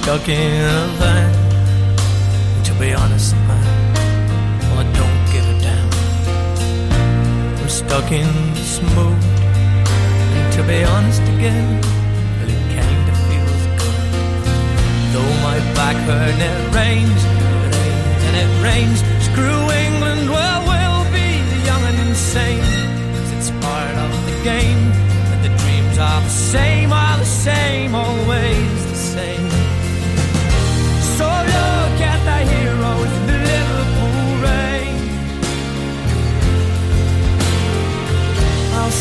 stuck in a van. To be honest, man, well, I don't give a damn. I'm stuck in this mood, and to be honest again, well, it kinda feels good. Though my back hurt it rains, it rains and it rains. Screw England, well, we'll be young and insane. 'Cause it's part of the game, and the dreams are the same, are the same, always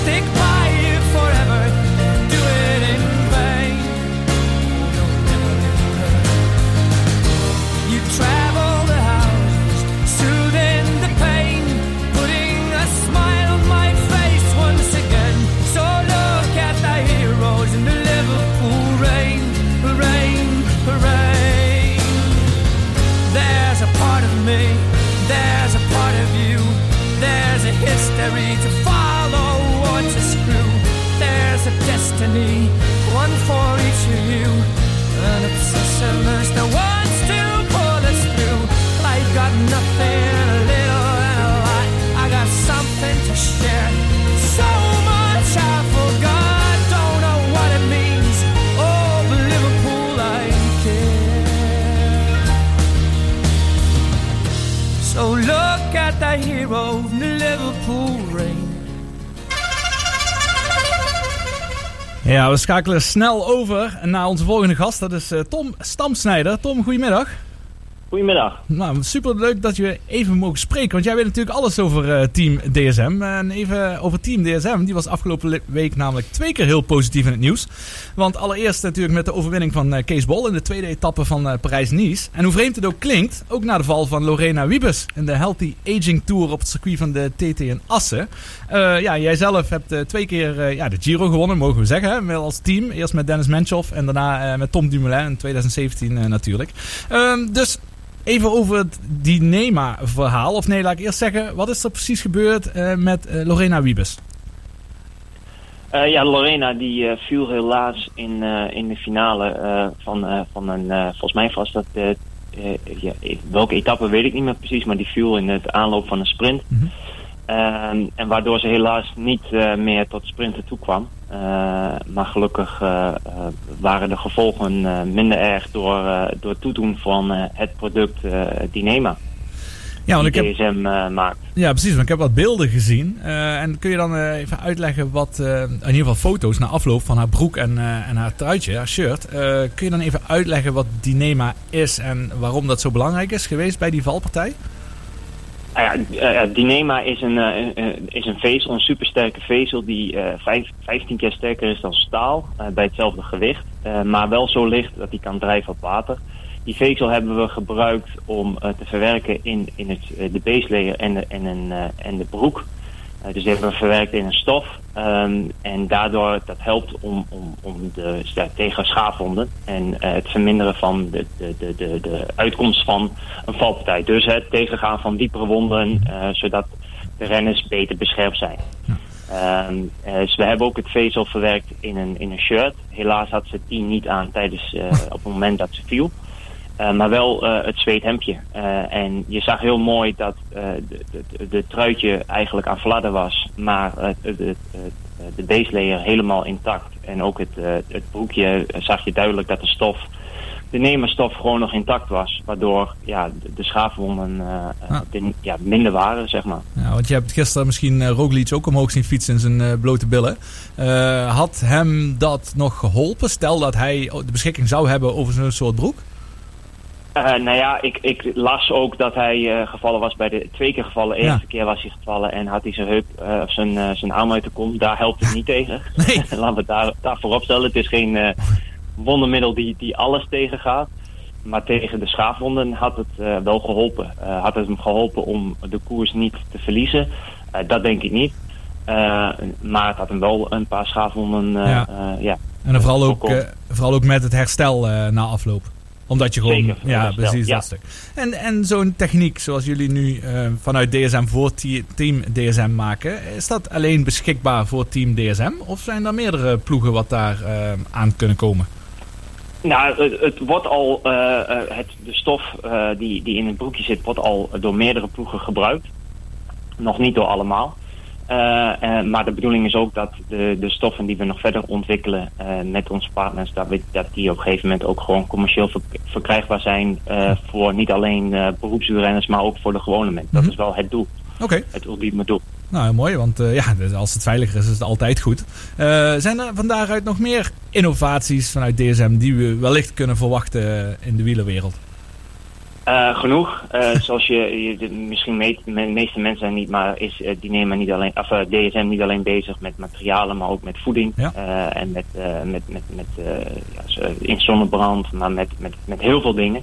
stick by Ja, we schakelen snel over naar onze volgende gast. Dat is uh, Tom Stamsnijder. Tom, goedemiddag. Goedemiddag. Nou, super leuk dat je even mogen spreken. Want jij weet natuurlijk alles over uh, Team DSM. En even over Team DSM. Die was afgelopen week namelijk twee keer heel positief in het nieuws. Want allereerst natuurlijk met de overwinning van uh, Kees Bol in de tweede etappe van uh, Parijs-Nice. En hoe vreemd het ook klinkt, ook na de val van Lorena Wiebes in de Healthy Aging Tour op het circuit van de TT in Assen. ja, jij zelf hebt twee keer ja, de Giro gewonnen, mogen we zeggen. Hè, als team. Eerst met Dennis Menchoff en daarna met Tom Dumoulin in 2017 natuurlijk. Ehm, dus Even over het Dynema-verhaal. Of nee, laat ik eerst zeggen, wat is er precies gebeurd uh, met uh, Lorena Wiebes? Uh, ja, Lorena die viel helaas in, in de finale van, van een, volgens mij was dat, ja, welke etappe weet ik niet meer precies, maar die viel in het aanloop van een sprint. Mm -hmm. en waardoor ze helaas niet meer tot sprinten toe kwam. Maar gelukkig waren de gevolgen minder erg door, door toedoen van het product Dynema. Ja, want ik heb- DSM eh, maakt. Ja, precies. Want ik heb wat beelden gezien. Eh, en kun je dan eh, even uitleggen wat, eh, in ieder geval foto's na afloop van haar broek en, eh, en haar truitje, haar shirt. Eh, kun je dan even uitleggen wat Dynema is en waarom dat zo belangrijk is geweest bij die valpartij? Ah ja, eh, eh, Dynema is een, eh, eh, is een vezel, een supersterke vezel die eh, vijf, 15 keer sterker is dan staal eh, bij hetzelfde gewicht. eh, maar wel zo licht dat hij kan drijven op water. Die vezel hebben we gebruikt om eh, te verwerken in, in het, eh, de base layer en en, een, eh, en de broek. Eh, dus die hebben we verwerkt in een stof. Ehm, en daardoor dat helpt om, om, om de, ja, tegen schaafwonden en eh, het verminderen van de, de, de, de, de uitkomst van een valpartij. Dus het tegengaan van diepere wonden, eh, zodat de renners beter beschermd zijn. Ehm, eh, dus we hebben ook het vezel verwerkt in een, in een shirt. Helaas had ze het die niet aan tijdens, op het moment dat ze viel. Eh, maar wel eh, het zweethemdje. Eh, en je zag heel mooi dat de truitje eigenlijk aan fladder was. Maar de, de, de base layer helemaal intact. En ook het, het broekje zag je duidelijk dat de stof, de nemerstof gewoon nog intact was. Waardoor ja, de, de schaafwonden de- ja, minder waren, zeg maar. Ja, want je hebt gisteren misschien uh, Roglic ook omhoog zien fietsen in zijn eh, blote billen. Had hem dat nog geholpen? Stel dat hij de beschikking zou hebben over zo'n soort broek? Eh, nou ja, ik, ik las ook dat hij eh, gevallen was bij de twee keer gevallen. De Ja. eerste keer was hij gevallen en had hij zijn heup eh, of zijn, zijn arm uit de kom. Daar helpt het niet tegen. Laten we daar, daar voorop stellen. Het is geen wondermiddel die, die alles tegengaat. Maar tegen de schaafwonden had het wel geholpen. Eh, had het hem geholpen om de koers niet te verliezen? Dat denk ik niet. Maar het had hem wel een paar schaafwonden. Ja. ja. En dan vooral ook, vooral ook met het herstel na afloop. Omdat je gewoon... Zeker, ja, precies ja. dat stuk. En, en zo'n techniek zoals jullie nu eh, vanuit DSM voor Team DSM maken... is dat alleen beschikbaar voor Team DSM? Of zijn er meerdere ploegen wat daar eh, aan kunnen komen? Nou, het, het wordt al, eh, het, de stof die, die in het broekje zit, wordt al door meerdere ploegen gebruikt. Nog niet door allemaal. Eh, eh, maar de bedoeling is ook dat de, de stoffen die we nog verder ontwikkelen eh, met onze partners, dat, we, dat die op een gegeven moment ook gewoon commercieel verk- verkrijgbaar zijn voor niet alleen beroepswielrenners, maar ook voor de gewone mensen. Dat is wel het doel. Oké. Het ultieme doel. Nou, mooi, want ja, dus als het veiliger is, is het altijd goed. Zijn er van daaruit nog meer innovaties vanuit DSM die we wellicht kunnen verwachten in de wielerwereld? Eh, genoeg. Eh, zoals je, je de, misschien me, de meeste mensen zijn niet, maar is uh, Dynema niet alleen, of, DSM niet alleen bezig met materialen, maar ook met voeding. Ja. En met, met, met, met ja, in zonnebrand, maar met, met, met heel veel dingen.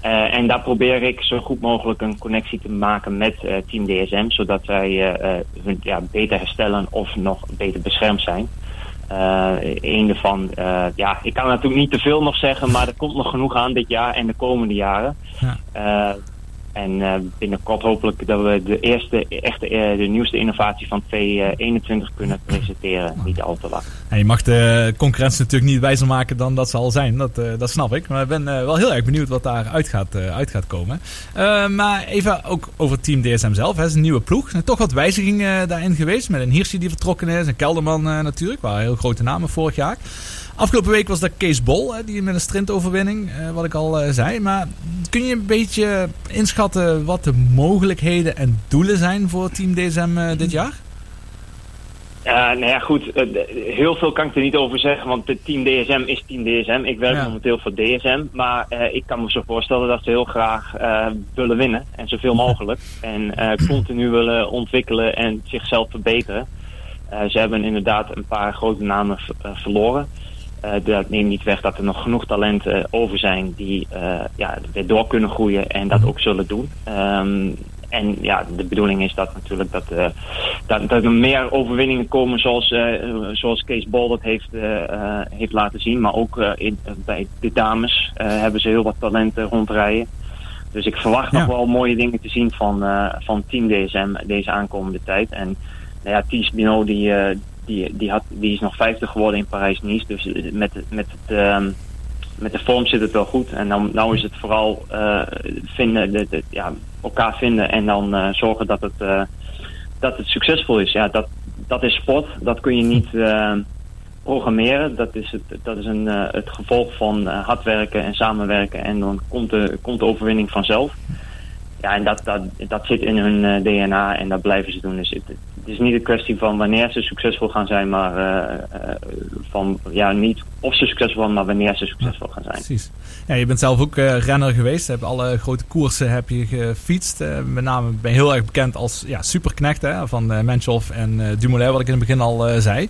En daar probeer ik zo goed mogelijk een connectie te maken met Team DSM, zodat wij uh, hun ja, beter herstellen of nog beter beschermd zijn. Uh, een daarvan, uh, ja, ik kan natuurlijk niet te veel nog zeggen, maar er komt nog genoeg aan dit jaar en de komende jaren. Ja. Uh, en uh, binnenkort hopelijk dat we de eerste, echte, uh, de nieuwste innovatie van 2021 kunnen presenteren. Niet al te lang. Je mag de concurrentie natuurlijk niet wijzer maken dan dat ze al zijn. Dat, dat snap ik. Maar ik ben wel heel erg benieuwd wat daar uit gaat, uit gaat komen. Maar even ook over Team DSM zelf. Het is een nieuwe ploeg. Er toch wat wijzigingen daarin geweest. Met een Hirschi die vertrokken is. Een Kelderman natuurlijk. Waren heel grote namen vorig jaar. Afgelopen week was dat Kees Bol, hè, die met een sprintoverwinning, uh, wat ik al uh, zei. Maar kun je een beetje inschatten wat de mogelijkheden en doelen zijn voor Team DSM uh, dit jaar? Uh, nou ja, goed. Uh, heel veel kan ik er niet over zeggen, want het team DSM is team DSM. Ik werk ja. momenteel voor DSM, maar uh, ik kan me zo voorstellen dat ze heel graag willen winnen. En zoveel mogelijk. En continu willen ontwikkelen en zichzelf verbeteren. ze hebben inderdaad een paar grote namen verloren. Uh, dat neemt niet weg dat er nog genoeg talenten over zijn die uh, ja, weer door kunnen groeien en dat ook zullen doen. Um, en ja, de bedoeling is dat natuurlijk dat, uh, dat, dat er meer overwinningen komen zoals, zoals Kees Bol dat heeft, heeft laten zien. Maar ook in, bij de dames hebben ze heel wat talenten rondrijden. Dus ik verwacht ja. nog wel mooie dingen te zien van, van Team DSM deze aankomende tijd. En nou ja, Ties Bino die, die, die, had, die is nog 50 geworden in Parijs-Nice. Dus met, met, het, uh, met de vorm zit het wel goed. En dan nou is het vooral uh, vinden, de, de, ja, elkaar vinden en dan uh, zorgen dat het, dat het succesvol is. Ja, dat, dat is sport. Dat kun je niet programmeren. Dat is, het, dat is een, het gevolg van hard werken en samenwerken. En dan komt de, komt de overwinning vanzelf. Ja, en dat, dat, dat zit in hun eh, DNA en dat blijven ze doen. Dus het, is niet een kwestie van wanneer ze succesvol gaan zijn, maar eh, eh, van, ja, niet of ze succesvol zijn, maar wanneer ze succesvol gaan zijn. Precies. Ja, je bent zelf ook renner geweest. Je hebt alle grote koersen heb je gefietst. Met name ben je heel erg bekend als ja, superknecht hè, van uh, en Dumoulin, wat ik in het begin al zei.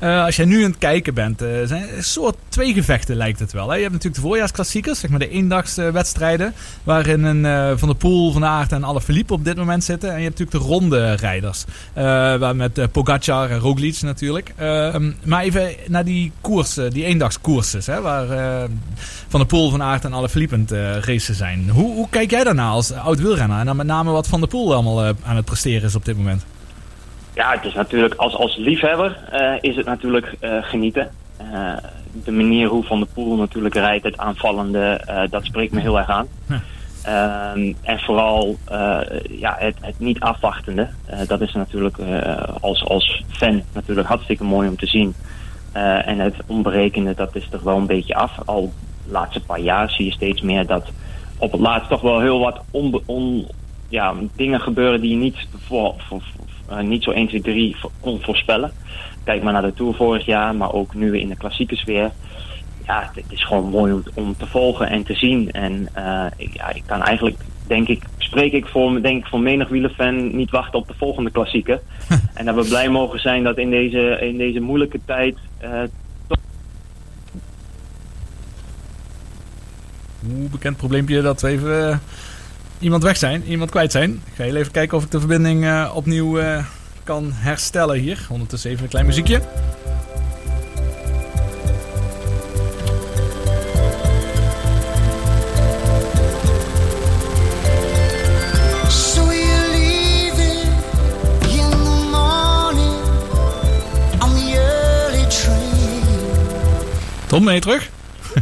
Als jij nu aan het kijken bent, zijn een soort twee gevechten lijkt het wel. Hè? Je hebt natuurlijk de voorjaarsklassiekers, zeg maar de eendagswedstrijden, waarin een Van der Poel, Van Aert en Alaphilippe op dit moment zitten. En je hebt natuurlijk de ronde rijders, eh, waar met eh, Pogacar en Roglic natuurlijk. Eh, maar even naar die koersen, die eendagskoersen, hè, waar eh, Van der Poel, Van Aert en Alaphilippe aan het eh, racen zijn. Hoe, hoe kijk jij daarna als oud wielrenner? En dan met name wat Van der Poel allemaal aan het presteren is op dit moment. Ja, het is natuurlijk, als, als liefhebber is het natuurlijk genieten. De manier hoe Van der Poel natuurlijk rijdt, het aanvallende, dat spreekt me heel erg aan. Ehm, en vooral eh, ja, het, het niet afwachtende. Eh, dat is natuurlijk eh, als, als fan natuurlijk hartstikke mooi om te zien. En het onberekende, dat is er wel een beetje af. Al de laatste paar jaar zie je steeds meer dat op het laatst toch wel heel wat on, ja, dingen gebeuren die je niet, voor, voor, niet zo 1, 2, 3 vo- kon voorspellen. Kijk maar naar de Tour vorig jaar, maar ook nu in de klassiekers weer. Ja, het is gewoon mooi om, om te volgen en te zien. En eh, ik, ja, ik kan eigenlijk, denk ik, spreek ik voor, denk ik voor menig wielerfan niet wachten op de volgende klassieker. en dat we blij mogen zijn dat in deze, in deze moeilijke tijd eh, Hoe bekend probleempje dat we even eh, iemand weg zijn, iemand kwijt zijn. Ik ga heel even kijken of ik de verbinding opnieuw kan herstellen hier. Ondertussen even een klein muziekje. Tom, ben je terug?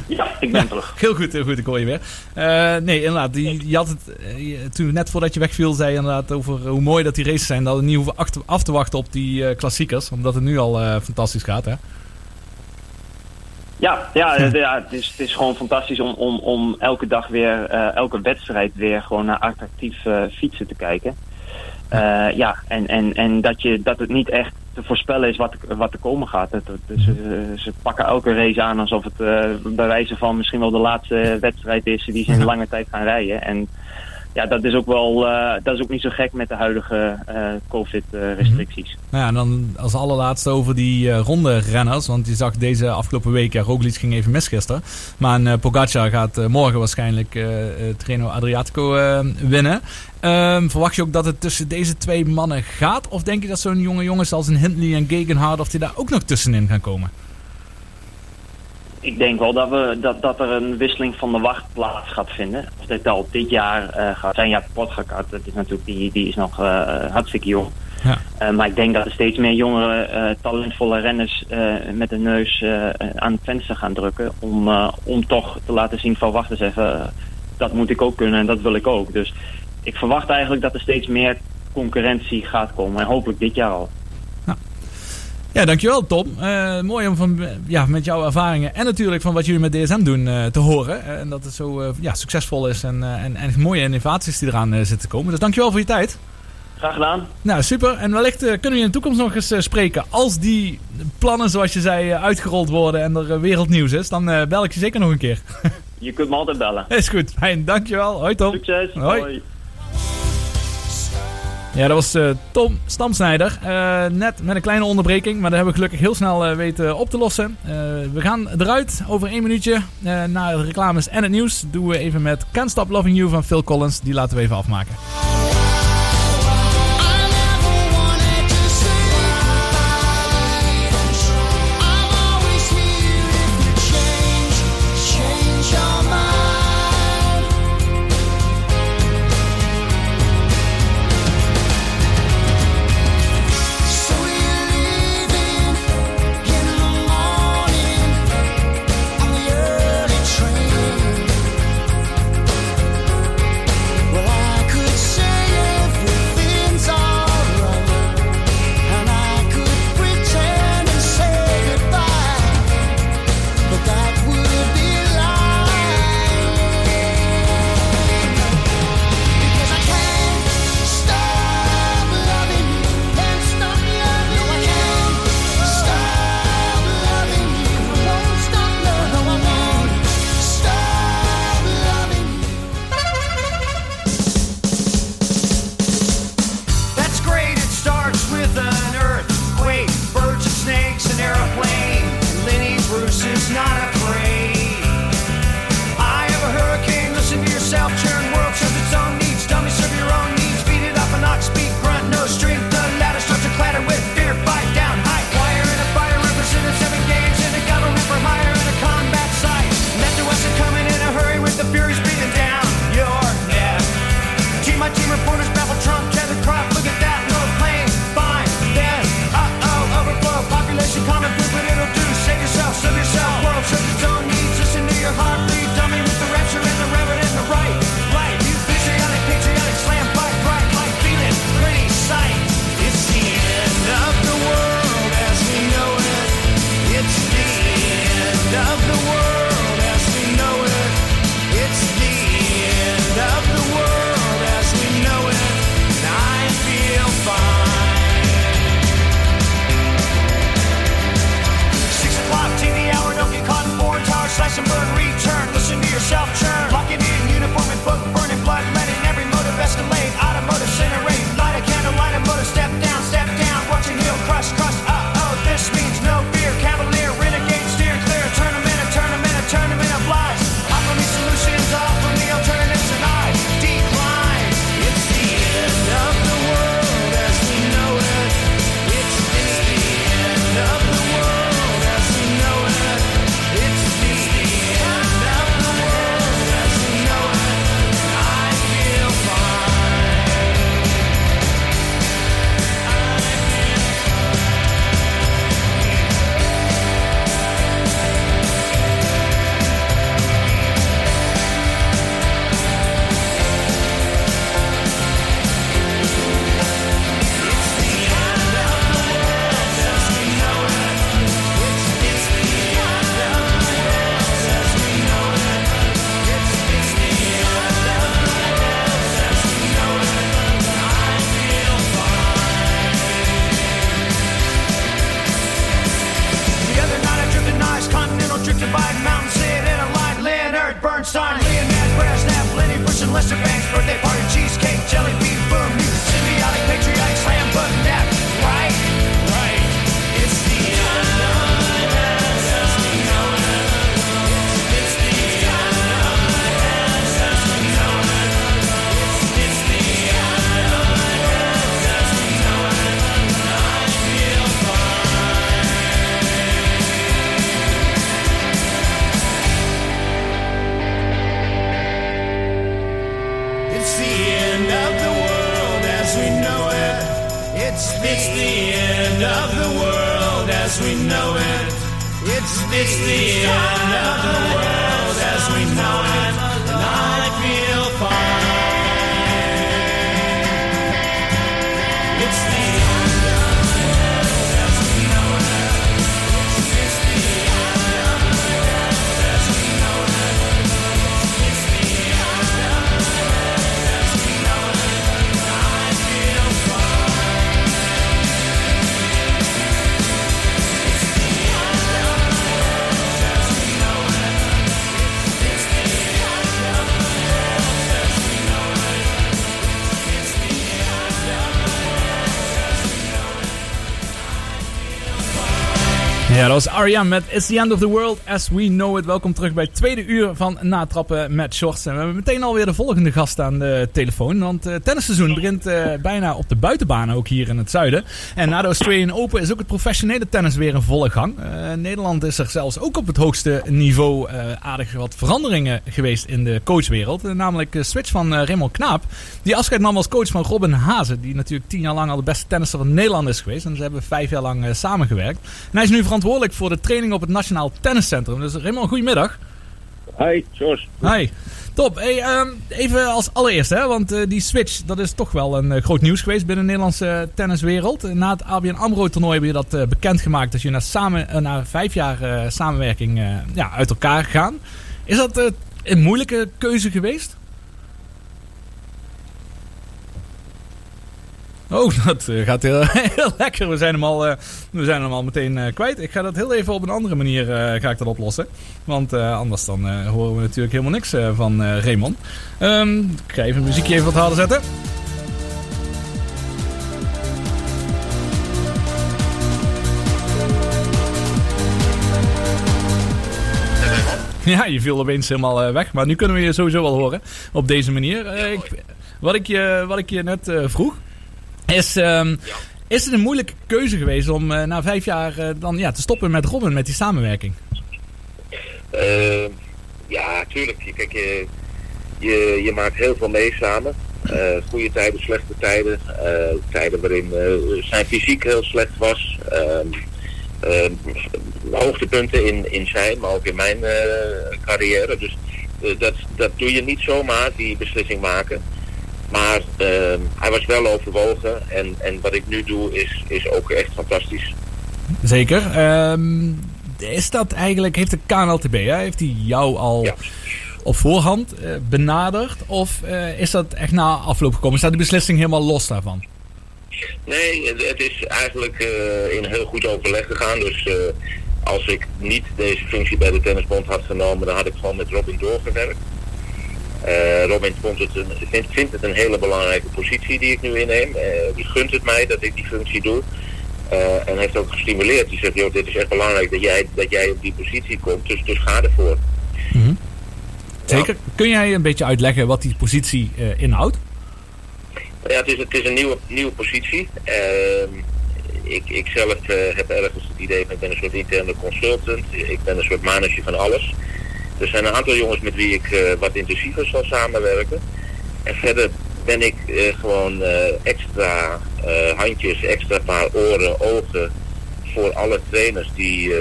Ja, ik ben terug. Heel goed, heel goed, ik hoor je weer. Eh, nee, inderdaad, die, je had het, eh, toen net voordat je wegviel, zei je inderdaad over hoe mooi dat die races zijn. Dat we niet hoeven af te wachten op die eh, klassiekers, omdat het nu al fantastisch gaat, hè? Ja, ja, ja het, is, het is gewoon fantastisch om, om, om elke dag weer, elke wedstrijd weer gewoon naar attractief fietsen te kijken. Ja, en, en, en dat, je, dat het niet echt te voorspellen is wat, wat er komen gaat. Het, het- ze, ze pakken elke race aan alsof het eh, bij wijze van misschien wel de laatste wedstrijd is die ze in lange tijd gaan rijden. En ja, dat is ook wel, eh, dat is ook niet zo gek met de huidige eh, COVID-restricties. Nou ja, en dan als allerlaatste over die eh, ronde renners. Want je zag deze afgelopen week, ja, Roglic ging even mis gisteren. Maar eh, Pogacar gaat morgen waarschijnlijk het Treno Adriatico winnen. Ehm, verwacht je ook dat het tussen deze twee mannen gaat? Of denk je dat zo'n jonge jongens als een Hindley en Gegenhard... of die daar ook nog tussenin gaan komen? Ik denk wel dat, we, dat, dat er een wisseling van de wacht plaats gaat vinden. Of dit al dit jaar eh, gaat zijn. Ja, Potgakart, dat is natuurlijk, die, die is nog eh, hartstikke jong. Ja. Eh, maar ik denk dat er steeds meer jongere, talentvolle renners met de neus aan het venster gaan drukken. Om, om toch te laten zien van wacht eens even, dat moet ik ook kunnen en dat wil ik ook. Dus ik verwacht eigenlijk dat er steeds meer concurrentie gaat komen. En hopelijk dit jaar al. Ja, dankjewel Tom. Eh, mooi om van, ja, met jouw ervaringen en natuurlijk van wat jullie met DSM doen eh, te horen. Eh, en dat het zo ja, succesvol is en, en, en mooie innovaties die eraan zitten te komen. Dus dankjewel voor je tijd. Graag gedaan. Nou, super. En wellicht kunnen we in de toekomst nog eens spreken. Als die plannen, zoals je zei, uitgerold worden en er wereldnieuws is, dan bel ik je zeker nog een keer. Je kunt me altijd bellen. is goed. Fijn, dankjewel. Hoi Tom. Succes. Hoi. Hoi. Ja, dat was eh, Tom Stamsnijder. Eh, net met een kleine onderbreking, maar dat hebben we gelukkig heel snel eh, weten op te lossen. We gaan eruit over één minuutje naar de reclames en het nieuws. Doen we even met Can't Stop Loving You van Phil Collins. Die laten we even afmaken. Was Arjan met It's the End of the World as we know it. Welkom terug bij het tweede uur van Natrappen met Shorts. En we hebben meteen alweer de volgende gast aan de telefoon. Want het tennisseizoen begint eh, bijna op de buitenbanen, ook hier in het zuiden. En na de Australian Open is ook het professionele tennis weer in volle gang. Eh, Nederland is er zelfs ook op het hoogste niveau eh, aardig wat veranderingen geweest in de coachwereld. Eh, namelijk de switch van eh, Raymond Knaap. Die afscheid nam als coach van Robin Hazen. Die natuurlijk tien jaar lang al de beste tennisser van Nederland is geweest. En ze hebben vijf jaar lang eh, samengewerkt. En hij is nu verantwoordelijk voor de training op het Nationaal Tenniscentrum. Dus Raymond, goedemiddag. Hi, George. Hi. Top. Hey, ehm, even als allereerste, hè, want eh, die switch dat is toch wel een eh, groot nieuws geweest binnen de Nederlandse tenniswereld. Eh, Na het ABN AMRO toernooi heb je dat bekendgemaakt dat je na, samen, na vijf jaar samenwerking ja, uit elkaar gegaan. Is dat een moeilijke keuze geweest? Oh, dat eh, gaat heel, heel lekker. We zijn hem al, eh, we zijn hem al meteen eh, kwijt. Ik ga dat heel even op een andere manier ga ik dat oplossen. Want anders dan horen we natuurlijk helemaal niks van Raymond. Ehm, ik ga even muziekje even wat harder zetten. Ja, je viel opeens helemaal weg. Maar nu kunnen we je sowieso wel horen. Op deze manier. Wat, ik je, wat ik je net vroeg. Is, ehm, is het een moeilijke keuze geweest om eh, na vijf jaar eh, dan, ja, te stoppen met Robin, met die samenwerking? Eh, ja, tuurlijk. Kijk, je, je, je maakt heel veel mee samen. Goede tijden, slechte tijden. Tijden waarin zijn fysiek heel slecht was. Ehm, ehm, hoogtepunten in, in zijn, maar ook in mijn carrière. Dus dat, dat doe je niet zomaar, die beslissing maken. Maar ehm, hij was wel overwogen. En, en wat ik nu doe is, is ook echt fantastisch. Zeker. Ehm, is dat eigenlijk, heeft de KNLTB, hè, heeft hij jou al op voorhand eh, benaderd? Of eh, is dat echt na afloop gekomen? Staat die beslissing helemaal los daarvan? Nee, het, is eigenlijk eh, in heel goed overleg gegaan. Dus als ik niet deze functie bij de Tennisbond had genomen, dan had ik gewoon met Robin doorgewerkt. Eh, Robin vond het een, vindt, vindt het een hele belangrijke positie die ik nu inneem. Eh, die gunt het mij dat ik die functie doe. Eh, en heeft ook gestimuleerd. Die zegt, joh, dit is echt belangrijk dat jij, dat jij op die positie komt, dus, dus ga ervoor. Zeker. Kun jij een beetje uitleggen wat die positie inhoudt? Ja, het is, het is een nieuwe, nieuwe positie. Ehm, ik, ik zelf heb ergens het idee van ik ben een soort interne consultant. Ik ben een soort manager van alles. Er zijn een aantal jongens met wie ik eh, wat intensiever zal samenwerken. En verder ben ik eh, gewoon eh, extra handjes, extra paar oren, ogen voor alle trainers die,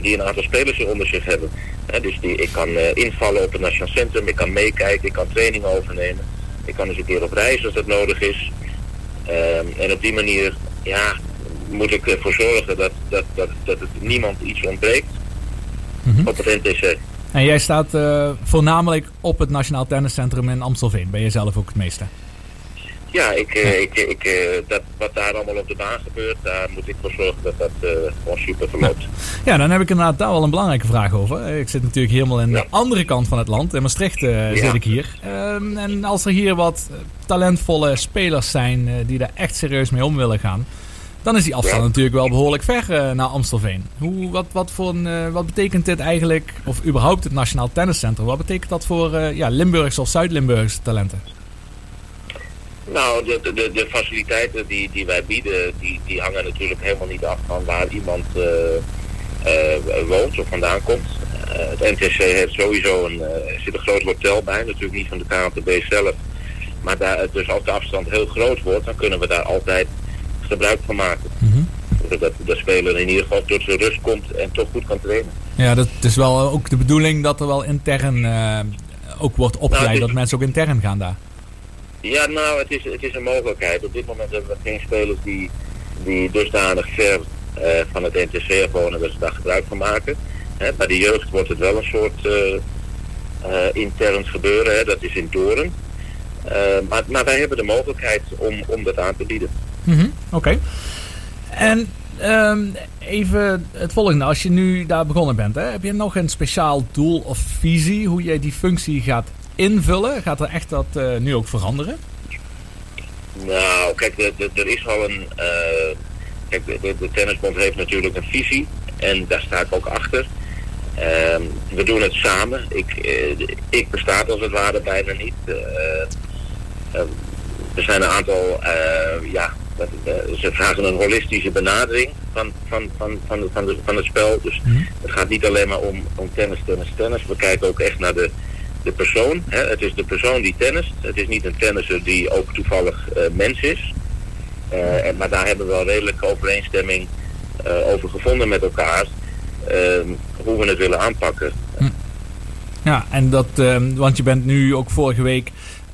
die een aantal spelers onder zich hebben. Dus die, ik kan invallen op het Nationaal Centrum, ik kan meekijken, ik kan training overnemen. Ik kan eens een keer op reis als dat nodig is. Ehm, en op die manier ja, moet ik ervoor zorgen dat, dat, dat, dat het niemand iets ontbreekt op het NTC. En jij staat eh, voornamelijk op het Nationaal Tenniscentrum in Amstelveen. Ben je zelf ook het meeste? Ja, ik, eh, ik, ik, eh, dat, wat daar allemaal op de baan gebeurt, daar moet ik voor zorgen dat dat gewoon super verloopt. Ja, dan heb ik inderdaad daar wel een belangrijke vraag over. Ik zit natuurlijk helemaal in de andere kant van het land. In Maastricht zit ik hier. Ehm, en als er hier wat talentvolle spelers zijn die daar echt serieus mee om willen gaan... dan is die afstand natuurlijk wel behoorlijk ver eh, naar Amstelveen. Hoe, wat, wat, voor een, eh, wat betekent dit eigenlijk, of überhaupt het Nationaal Tenniscentrum... wat betekent dat voor eh, ja, Limburgse of Zuid-Limburgse talenten? Nou, de, de, de, faciliteiten die, die wij bieden, die, die hangen natuurlijk helemaal niet af van waar iemand woont of vandaan komt. Het NTC heeft sowieso een, zit een groot hotel bij, natuurlijk niet van de KNTB zelf. Maar daar, dus als de afstand heel groot wordt, dan kunnen we daar altijd gebruik van maken. Dat de speler in ieder geval tot zijn rust komt en toch goed kan trainen. Ja, dat is wel ook de bedoeling dat er wel intern eh, ook wordt opgeleid. Nou, Dat mensen ook intern gaan daar. Ja, nou, het is, het is een mogelijkheid. Op dit moment hebben we geen spelers die, die dusdanig ver eh, van het NTC wonen dat ze daar gebruik van maken. Hè, bij de jeugd wordt het wel een soort eh intern gebeuren, hè, dat is in Doren. Maar, maar wij hebben de mogelijkheid om, om dat aan te bieden. Mhm, Oké. En ehm, even het volgende. Als je nu daar begonnen bent, hè, heb je nog een speciaal doel of visie hoe jij die functie gaat invullen? Gaat er echt dat eh, nu ook veranderen? Nou, kijk, er is al een. eh, kijk, de, Tennisbond heeft natuurlijk een visie en daar sta ik ook achter. Ehm, we doen het samen. Ik, eh, ik bestaat als het ware bijna niet. Eh, eh, er zijn een aantal, ja, ze vragen een holistische benadering van, van, van, van, van, de, van het spel. Dus het gaat niet alleen maar om, om tennis, tennis, tennis. We kijken ook echt naar de, de persoon. Hè. Het is de persoon die tennist. Het is niet een tennisser die ook toevallig eh, mens is. Eh, en, maar daar hebben we wel redelijke overeenstemming eh, over gevonden met elkaar. ehm, hoe we het willen aanpakken. Ja, en dat, ehm, want je bent nu ook vorige week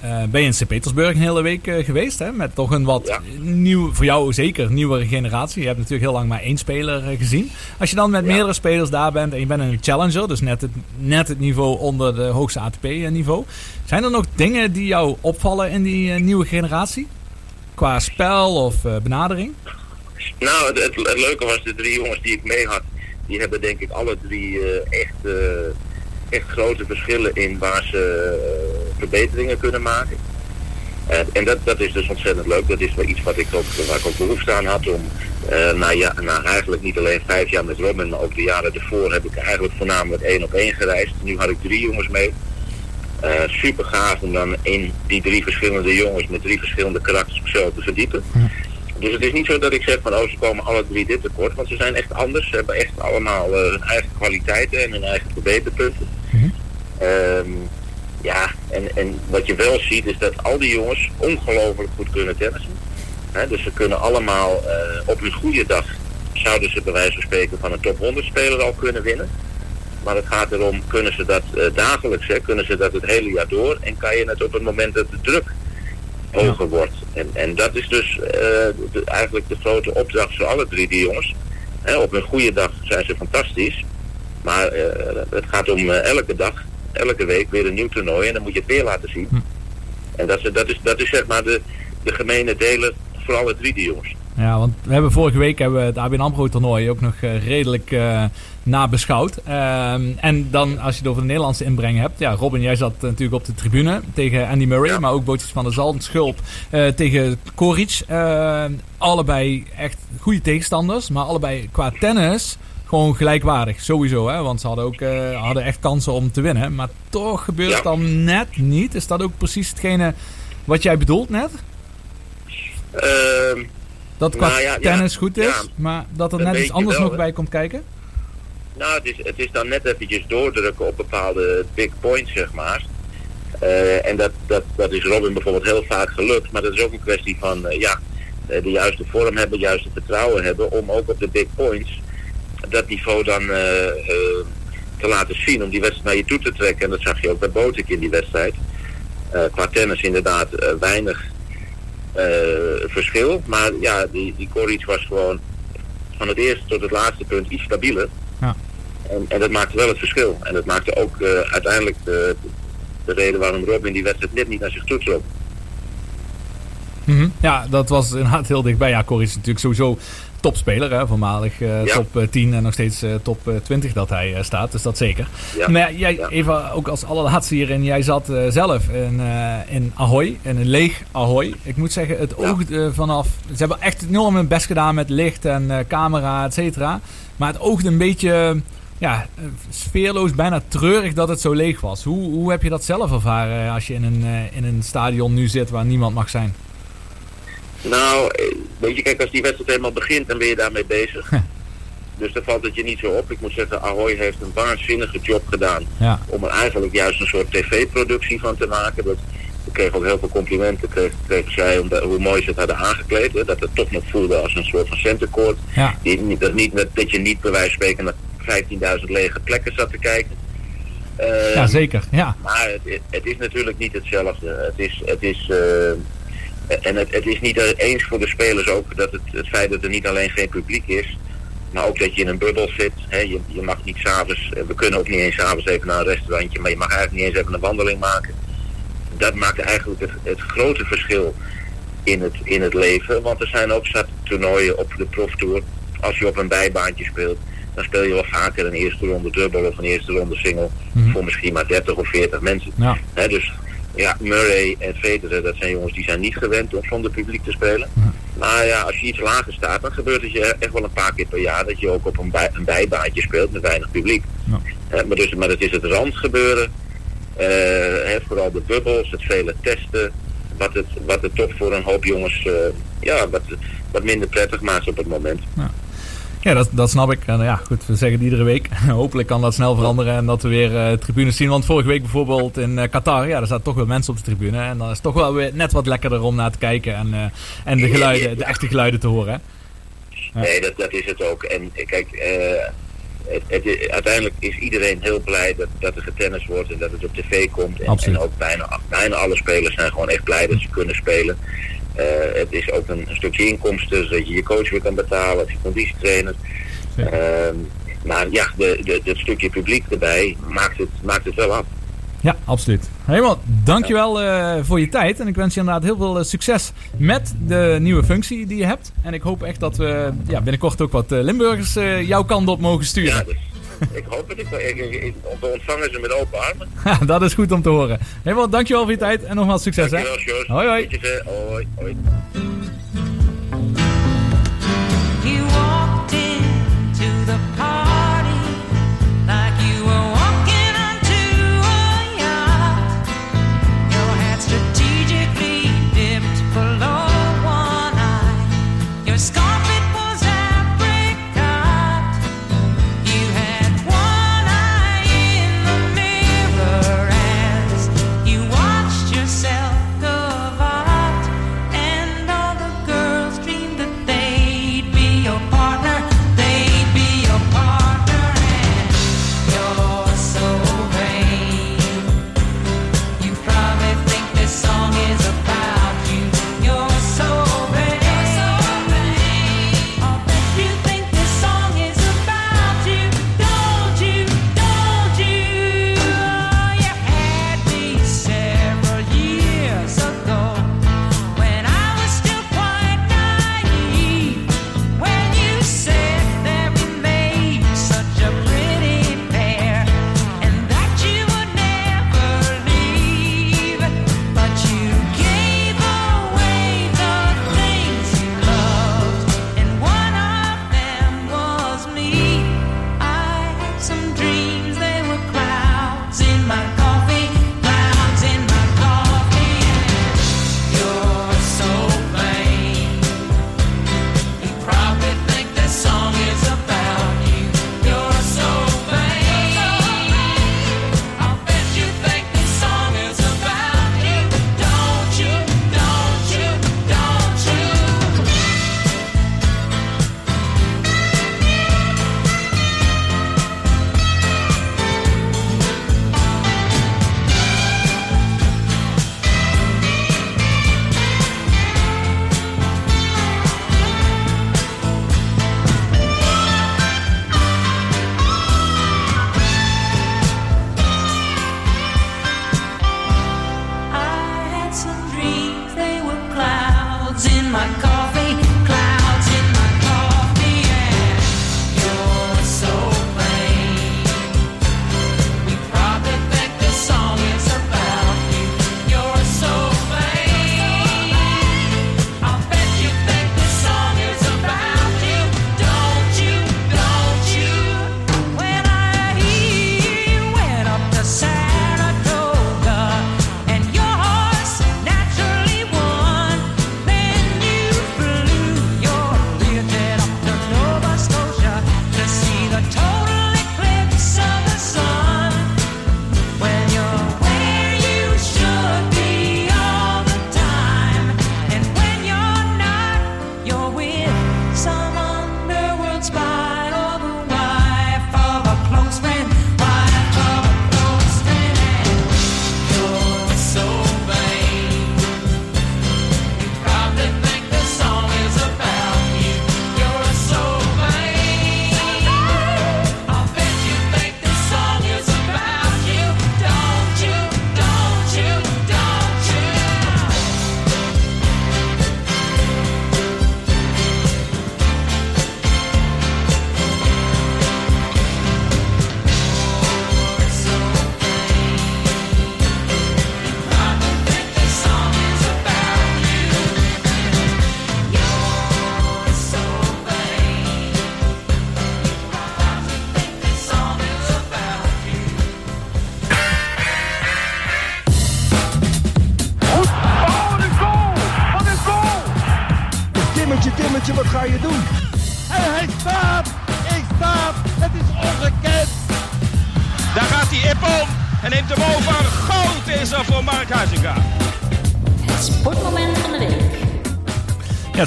eh ben je in Sint-Petersburg een hele week eh, geweest. Hè, met toch een wat nieuw, voor jou zeker, nieuwere generatie. Je hebt natuurlijk heel lang maar één speler eh, gezien. Als je dan met meerdere spelers daar bent en je bent een challenger, dus net het, net het niveau onder de hoogste ATP-niveau. Zijn er nog dingen die jou opvallen in die nieuwe generatie? Qua spel of benadering? Nou, het, het, het leuke was, de drie jongens die ik mee had, die hebben denk ik alle drie echt, echt grote verschillen in waar ze eh, verbeteringen kunnen maken. Eh, en dat, dat is dus ontzettend leuk. Dat is wel iets wat ik ook, waar ik ook behoefte aan had om, eh na, ja, na eigenlijk niet alleen vijf jaar met Robin, maar ook de jaren ervoor heb ik eigenlijk voornamelijk één op één gereisd. Nu had ik drie jongens mee. Super gaaf om dan in die drie verschillende jongens met drie verschillende karakters zo te verdiepen. Dus het is niet zo dat ik zeg van oh ze komen alle drie dit tekort, want ze zijn echt anders. Ze hebben echt allemaal eh, hun eigen kwaliteiten en hun eigen verbeterpunten. Ehm, ja, en, en wat je wel ziet is dat al die jongens ongelooflijk goed kunnen tennissen. Dus ze kunnen allemaal eh, op hun goede dag zouden ze bij wijze van spreken van een top 100 speler al kunnen winnen. Maar het gaat erom, kunnen ze dat eh, dagelijks, hè, kunnen ze dat het hele jaar door en kan je het op het moment dat de druk hoger wordt. En, en dat is dus eh, de- eigenlijk de grote opdracht voor alle drie die jongens. Op een goede dag zijn ze fantastisch. Maar eh, het gaat om eh, elke dag, elke week weer een nieuw toernooi en dan moet je het weer laten zien. En dat is, dat is, dat is zeg maar de, de gemene deler voor alle drie die jongens. Ja, want we hebben vorige week hebben we het ABN AMRO toernooi ook nog redelijk nabeschouwd. Ehm, en dan als je het over de Nederlandse inbreng hebt. Ja, Robin, jij zat natuurlijk op de tribune tegen Andy Murray. Maar ook Bootjes van der Zalm, Schulp eh, tegen Koric. Eh, allebei echt goede tegenstanders. Maar allebei qua tennis gewoon gelijkwaardig. Sowieso, hè. Want ze hadden ook eh, hadden echt kansen om te winnen. Maar toch gebeurt het dan net niet. Is dat ook precies hetgene wat jij bedoelt net? Ehm, Dat qua nou ja, tennis goed is, maar dat er net iets anders wel, nog bij komt kijken? Nou, het is, het is dan net eventjes doordrukken op bepaalde big points, zeg maar. Eh, en dat, dat, dat is Robin bijvoorbeeld heel vaak gelukt. Maar dat is ook een kwestie van, eh, ja, eh, de juiste vorm hebben, juiste vertrouwen hebben. Om ook op de big points dat niveau dan te laten zien. Om die wedstrijd naar je toe te trekken. En dat zag je ook bij Botik in die wedstrijd. Qua tennis inderdaad weinig verschil. Maar ja, die, die was gewoon van het eerste tot het laatste punt iets stabieler. Ja. En, en dat maakte wel het verschil. En dat maakte ook eh, uiteindelijk de, de reden waarom Robin die wedstrijd net niet naar zich toe trok. Mhm. Ja, dat was inderdaad heel dichtbij. Ja, Corrie is natuurlijk sowieso topspeler, hè, voormalig eh, Ja. top eh, 10 en nog steeds eh, top eh, 20 dat hij eh, staat, dus dat zeker. Ja. Maar ja, jij, even ook als allerlaatste hierin, jij zat eh, zelf in, eh, in Ahoy, in een leeg Ahoy. Ik moet zeggen, het oogde vanaf, ze hebben echt enorm hun best gedaan met licht en eh, camera, et cetera. Maar het oogde een beetje, ja, eh, sfeerloos, bijna treurig dat het zo leeg was. Hoe, hoe heb je dat zelf ervaren als je in een, eh, in een stadion nu zit waar niemand mag zijn? Nou, eh, weet je, kijk, als die wedstrijd helemaal begint, dan ben je daarmee bezig. Dus dan valt het je niet zo op. Ik moet zeggen, Ahoy heeft een waanzinnige job gedaan Ja. om er eigenlijk juist een soort tv-productie van te maken. Dat, kreeg ook heel veel complimenten kreeg, kregen zij omdat, hoe mooi ze het hadden aangekleed. Hè, dat het toch nog voelde als een soort van centercourt. Ja. Die, niet- dat, niet, met- dat je niet bij wijze van spreken 15.000 lege plekken zat te kijken. Eh, Ja, zeker. Ja. Maar het, het is natuurlijk niet hetzelfde. Het is, het is, eh, en het, het is niet eens voor de spelers ook dat het, het feit dat er niet alleen geen publiek is, maar ook dat je in een bubbel zit. Hè, je, je mag niet s'avonds, we kunnen ook niet eens s'avonds even naar een restaurantje, maar je mag eigenlijk niet eens even een wandeling maken. Dat maakt eigenlijk het, het grote verschil in het, in het leven. Want er zijn ook toernooien op de proftour. Als je op een bijbaantje speelt, dan speel je wel vaker een eerste ronde dubbel of een eerste ronde single Mhm. voor misschien maar 30 of 40 mensen. Ja. Dus ja, Murray en Federer, dat zijn jongens die zijn niet gewend om zonder publiek te spelen. Maar ja, als je iets lager staat, dan gebeurt het je echt wel een paar keer per jaar dat je ook op een, bij, een bijbaantje speelt met weinig publiek. Ja. Maar, dus, maar het is het randgebeuren, eh, hè, vooral de bubbels, het vele testen, wat het, wat het toch voor een hoop jongens eh, ja, wat, wat minder prettig maakt op het moment. Ja, dat, dat snap ik. En ja, goed, we zeggen het iedere week. Hopelijk kan dat snel veranderen en dat we weer eh, tribunes zien. Want vorige week bijvoorbeeld in eh, Qatar, ja, daar zaten toch wel mensen op de tribune. En dan is het toch wel weer net wat lekkerder om naar te kijken en, eh, en de geluiden, de echte geluiden te horen. Hè? Ja. Nee, dat, dat is het ook. En kijk, het, het, uiteindelijk is iedereen heel blij dat, dat er getennis wordt en dat het op tv komt. En, en ook bijna, bijna alle spelers zijn gewoon echt blij dat ze kunnen spelen. Eh, het is ook een, een stukje inkomsten, zodat je je coach weer kan betalen, of je conditietrainer. Ehm, maar ja, de, de, het stukje publiek erbij maakt het, maakt het wel af. Ja, absoluut. Helemaal, dankjewel eh voor je tijd. En ik wens je inderdaad heel veel eh, succes met de nieuwe functie die je hebt. En ik hoop echt dat we ja, binnenkort ook wat Limburgers jouw kant op mogen sturen. Ja, dus ik hoop het. Ik, ik, ik, we ontvangen ze met open armen. Dat is goed om te horen. Helemaal, dankjewel voor je tijd en nogmaals succes. Hoi, hoi. Hè. Hoi, hoi.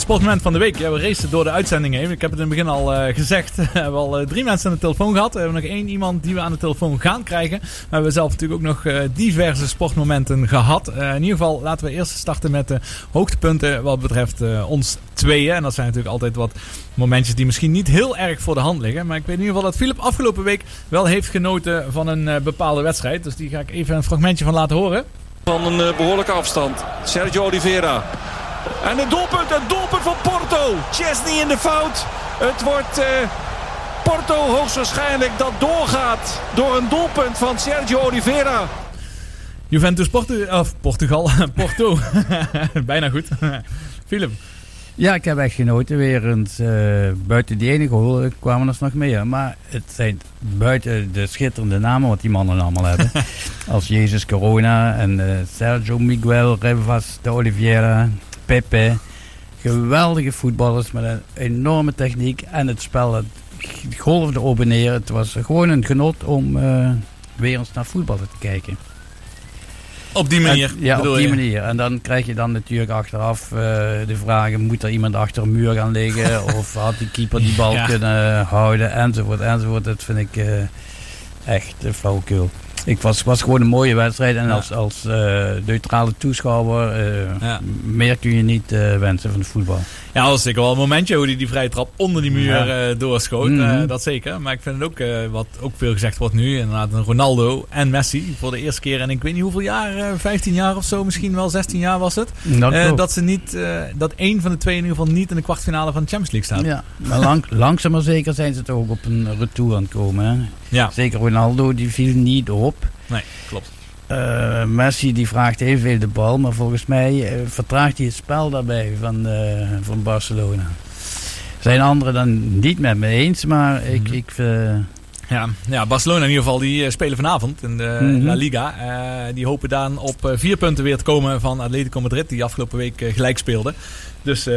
Sportmoment van de week. We racen door de uitzending heen. Ik heb het in het begin al eh, gezegd. we hebben al eh, drie mensen aan de telefoon gehad. We hebben nog één iemand die we aan de telefoon gaan krijgen. We hebben zelf natuurlijk ook nog eh, diverse sportmomenten gehad. Eh, in ieder geval laten we eerst starten met de hoogtepunten wat betreft ons tweeën. En dat zijn natuurlijk altijd wat momentjes die misschien niet heel erg voor de hand liggen. Maar ik weet in ieder geval dat Philip afgelopen week wel heeft genoten van een bepaalde wedstrijd. Dus die ga ik even een fragmentje van laten horen. Van een eh, behoorlijke afstand. Sergio Oliveira. En een doelpunt, een doelpunt van Porto. Chesney in de fout. Het wordt eh, Porto hoogstwaarschijnlijk dat doorgaat door een doelpunt van Sergio Oliveira. Juventus Portu of Portugal. Porto. Bijna goed. Philip. Ja, ik heb echt genoten weer eens. eh, buiten die ene goal eh, kwamen er nog meer. Maar het zijn buiten de schitterende namen wat die mannen allemaal hebben. Als Jezus Corona en eh, Sergio Miguel Rivas de Oliveira, Pepe. Geweldige voetballers met een enorme techniek. En het spel het golfde op en neer. Het was gewoon een genot om eh, weer eens naar voetbal te kijken. Op die manier. En- ja, op die je? manier. En dan krijg je dan natuurlijk achteraf eh, de vragen: moet er iemand achter een muur gaan liggen? of had die keeper die bal Ja. kunnen houden? Enzovoort, enzovoort. Dat vind ik eh, echt uh, flauwekul. Ik was, was gewoon een mooie wedstrijd. En Ja. als, als eh, neutrale toeschouwer, eh, meer kun je niet eh, wensen van het voetbal. Ja, dat was zeker wel een momentje hoe hij die vrije trap onder die muur Ja. eh, doorschoot. Mhm. Eh, dat zeker. Maar ik vind het ook, eh, wat ook veel gezegd wordt nu, inderdaad Ronaldo en Messi voor de eerste keer. En ik weet niet hoeveel jaar, eh, 15 jaar of zo, misschien wel 16 jaar was het. Dat dat ze niet, dat één van de twee in ieder geval niet in de kwartfinale van de Champions League staat. Ja, maar lang, langzaam maar zeker zijn ze toch ook op een retour aan het komen. Hè? Ja. Zeker Ronaldo, die viel niet op. Nee, klopt. Eh, Messi die vraagt heel veel de bal, maar volgens mij eh, vertraagt hij het spel daarbij van, eh, van Barcelona. Zijn anderen dan niet met me eens, maar ik, Mhm. ik Ja, ja, Barcelona in ieder geval, die spelen vanavond in de Mhm. La Liga. Die hopen dan op vier punten weer te komen van Atletico Madrid, die afgelopen week gelijk speelde. Dus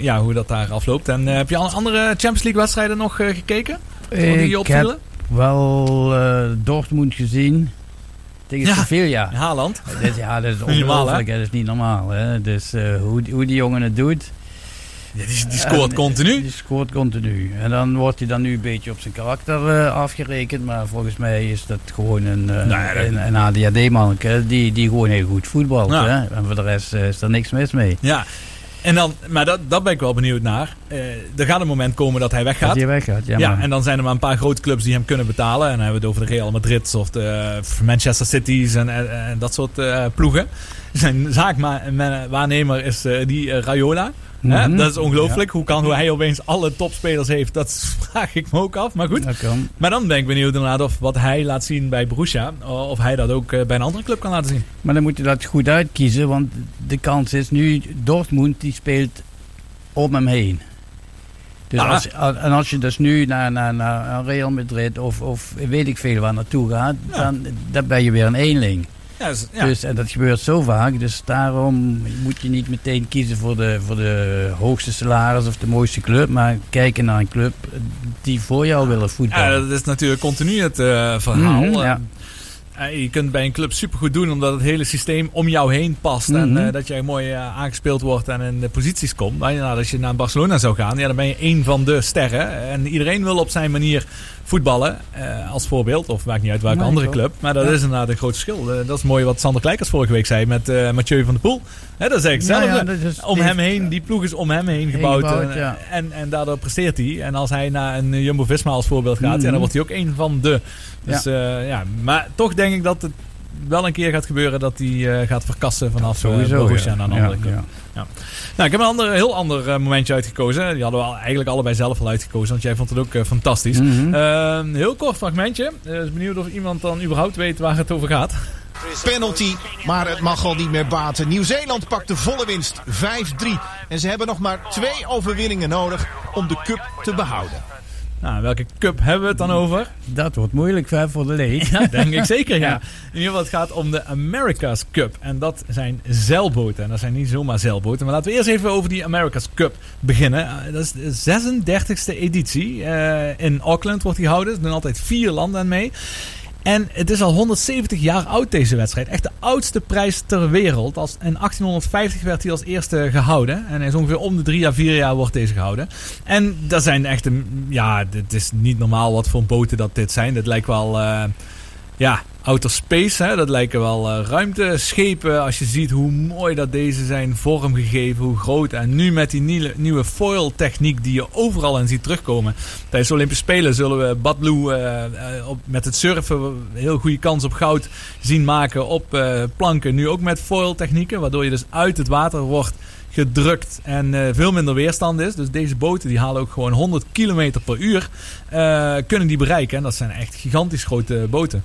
ja, hoe dat daar afloopt. En heb je al andere Champions League wedstrijden nog gekeken? die je ik opvielen? heb wel Dortmund gezien tegen Ja. Sevilla. Haaland. Dat, ja, dat is ongelooflijk. Dat is niet normaal. Hè? Dus eh, hoe, hoe die jongen het doet. Ja, die, die scoort En, continu. Die scoort continu. En dan wordt hij dan nu een beetje op zijn karakter eh, afgerekend. Maar volgens mij is dat gewoon een, eh, Nou dat- een, een ADHD-manneke die, die gewoon heel goed voetbalt. Ja. Hè? En voor de rest is er niks mis mee. Ja. En dan, maar dat, dat ben ik wel benieuwd naar. Eh, er gaat een moment komen dat hij weggaat. Dat hij weggaat. Ja, en dan zijn er maar een paar grote clubs die hem kunnen betalen. En dan hebben we het over de Real Madrid of de Manchester Cities en, en, en dat soort eh, ploegen. Zijn zaakwaarnemer is eh, die eh, Raiola. Hè? Mhm. Dat is ongelooflijk. Hoe kan hoe hij opeens alle topspelers heeft, dat vraag ik me ook af. Maar goed. Maar dan ben ik benieuwd inderdaad of wat hij laat zien bij Borussia, of hij dat ook eh, bij een andere club kan laten zien. Maar dan moet je dat goed uitkiezen. Want de kans is nu, Dortmund die speelt om hem heen. Dus Ah. als, en als je dus nu naar, naar, naar Real Madrid of, of weet ik veel waar naartoe gaat, dan, dan ben je weer een eenling. Ja, dus- ja. Dus, en dat gebeurt zo vaak. Dus daarom moet je niet meteen kiezen voor de, voor de hoogste salaris of de mooiste club. Maar kijken naar een club die voor jou willen Ja, voetballen. dat is natuurlijk continu het eh, verhaal. Mhm, ja. Eh, je kunt bij een club supergoed doen omdat het hele systeem om jou heen past. En Mhm. eh, dat jij mooi eh, aangespeeld wordt en in de posities komt. Maar ja, als je naar Barcelona zou gaan, ja, dan ben je één van de sterren. En iedereen wil op zijn manier voetballen. als voorbeeld. Of maakt niet uit welke andere club. Maar dat Ja. is inderdaad een groot verschil. Dat is mooi wat Sander Kleikers vorige week zei met Mathieu van der Poel. Hè, dat is eigenlijk Nou ja, is- om hem heen, die ploeg is om hem heen gebouwd. gebouwd, en, ja. en, en daardoor presteert hij. En als hij naar een Jumbo-Visma als voorbeeld gaat, ja, Mhm. dan wordt hij ook een van de. Dus ja. ja, maar toch denk ik dat het wel een keer gaat gebeuren dat hij eh, gaat verkassen vanaf eh, Sowieso, Borussia naar een andere club. ja. Nou, ik heb een ander, heel ander eh, momentje uitgekozen. Die hadden we eigenlijk allebei zelf al uitgekozen, want jij vond het ook eh, fantastisch. Mhm. Eh, een heel kort fragmentje. Ik ben benieuwd of iemand dan überhaupt weet waar het over gaat. Penalty, maar het mag al niet meer baten. Nieuw-Zeeland pakt de volle winst, 5-3. En ze hebben nog maar twee overwinningen nodig om de cup te behouden. Nou, welke cup hebben we het dan over? Dat wordt moeilijk hè, voor de leed. Ja, denk ik zeker, ja. In ieder geval, het gaat om de America's Cup. En dat zijn zeilboten. En dat zijn niet zomaar zeilboten. Maar laten we eerst even over die America's Cup beginnen. Eh, Dat is de 36e editie. Eh, in Auckland wordt die gehouden. Er doen altijd vier landen aan mee. En het is al 170 jaar oud, deze wedstrijd. Echt de oudste prijs ter wereld. Als, in 1850 werd hij als eerste gehouden. En is ongeveer om de drie à vier jaar wordt deze gehouden. En dat zijn echt een... Ja, het is niet normaal wat voor boten dat dit zijn. Dit lijkt wel... eh, ja, outer space. Hè? Dat lijken wel eh, ruimteschepen. Als je ziet hoe mooi dat deze zijn vormgegeven, hoe groot. En nu met die nieuwe, nieuwe foil techniek die je overal in ziet terugkomen. Tijdens de Olympische Spelen zullen we Badloo eh, eh, op, met het surfen heel goede kans op goud zien maken op planken. Nu ook met foil technieken, waardoor je dus uit het water wordt gedrukt en veel minder weerstand is. Dus deze boten die halen ook gewoon 100 km per uur. kunnen die bereiken. En dat zijn echt gigantisch grote boten.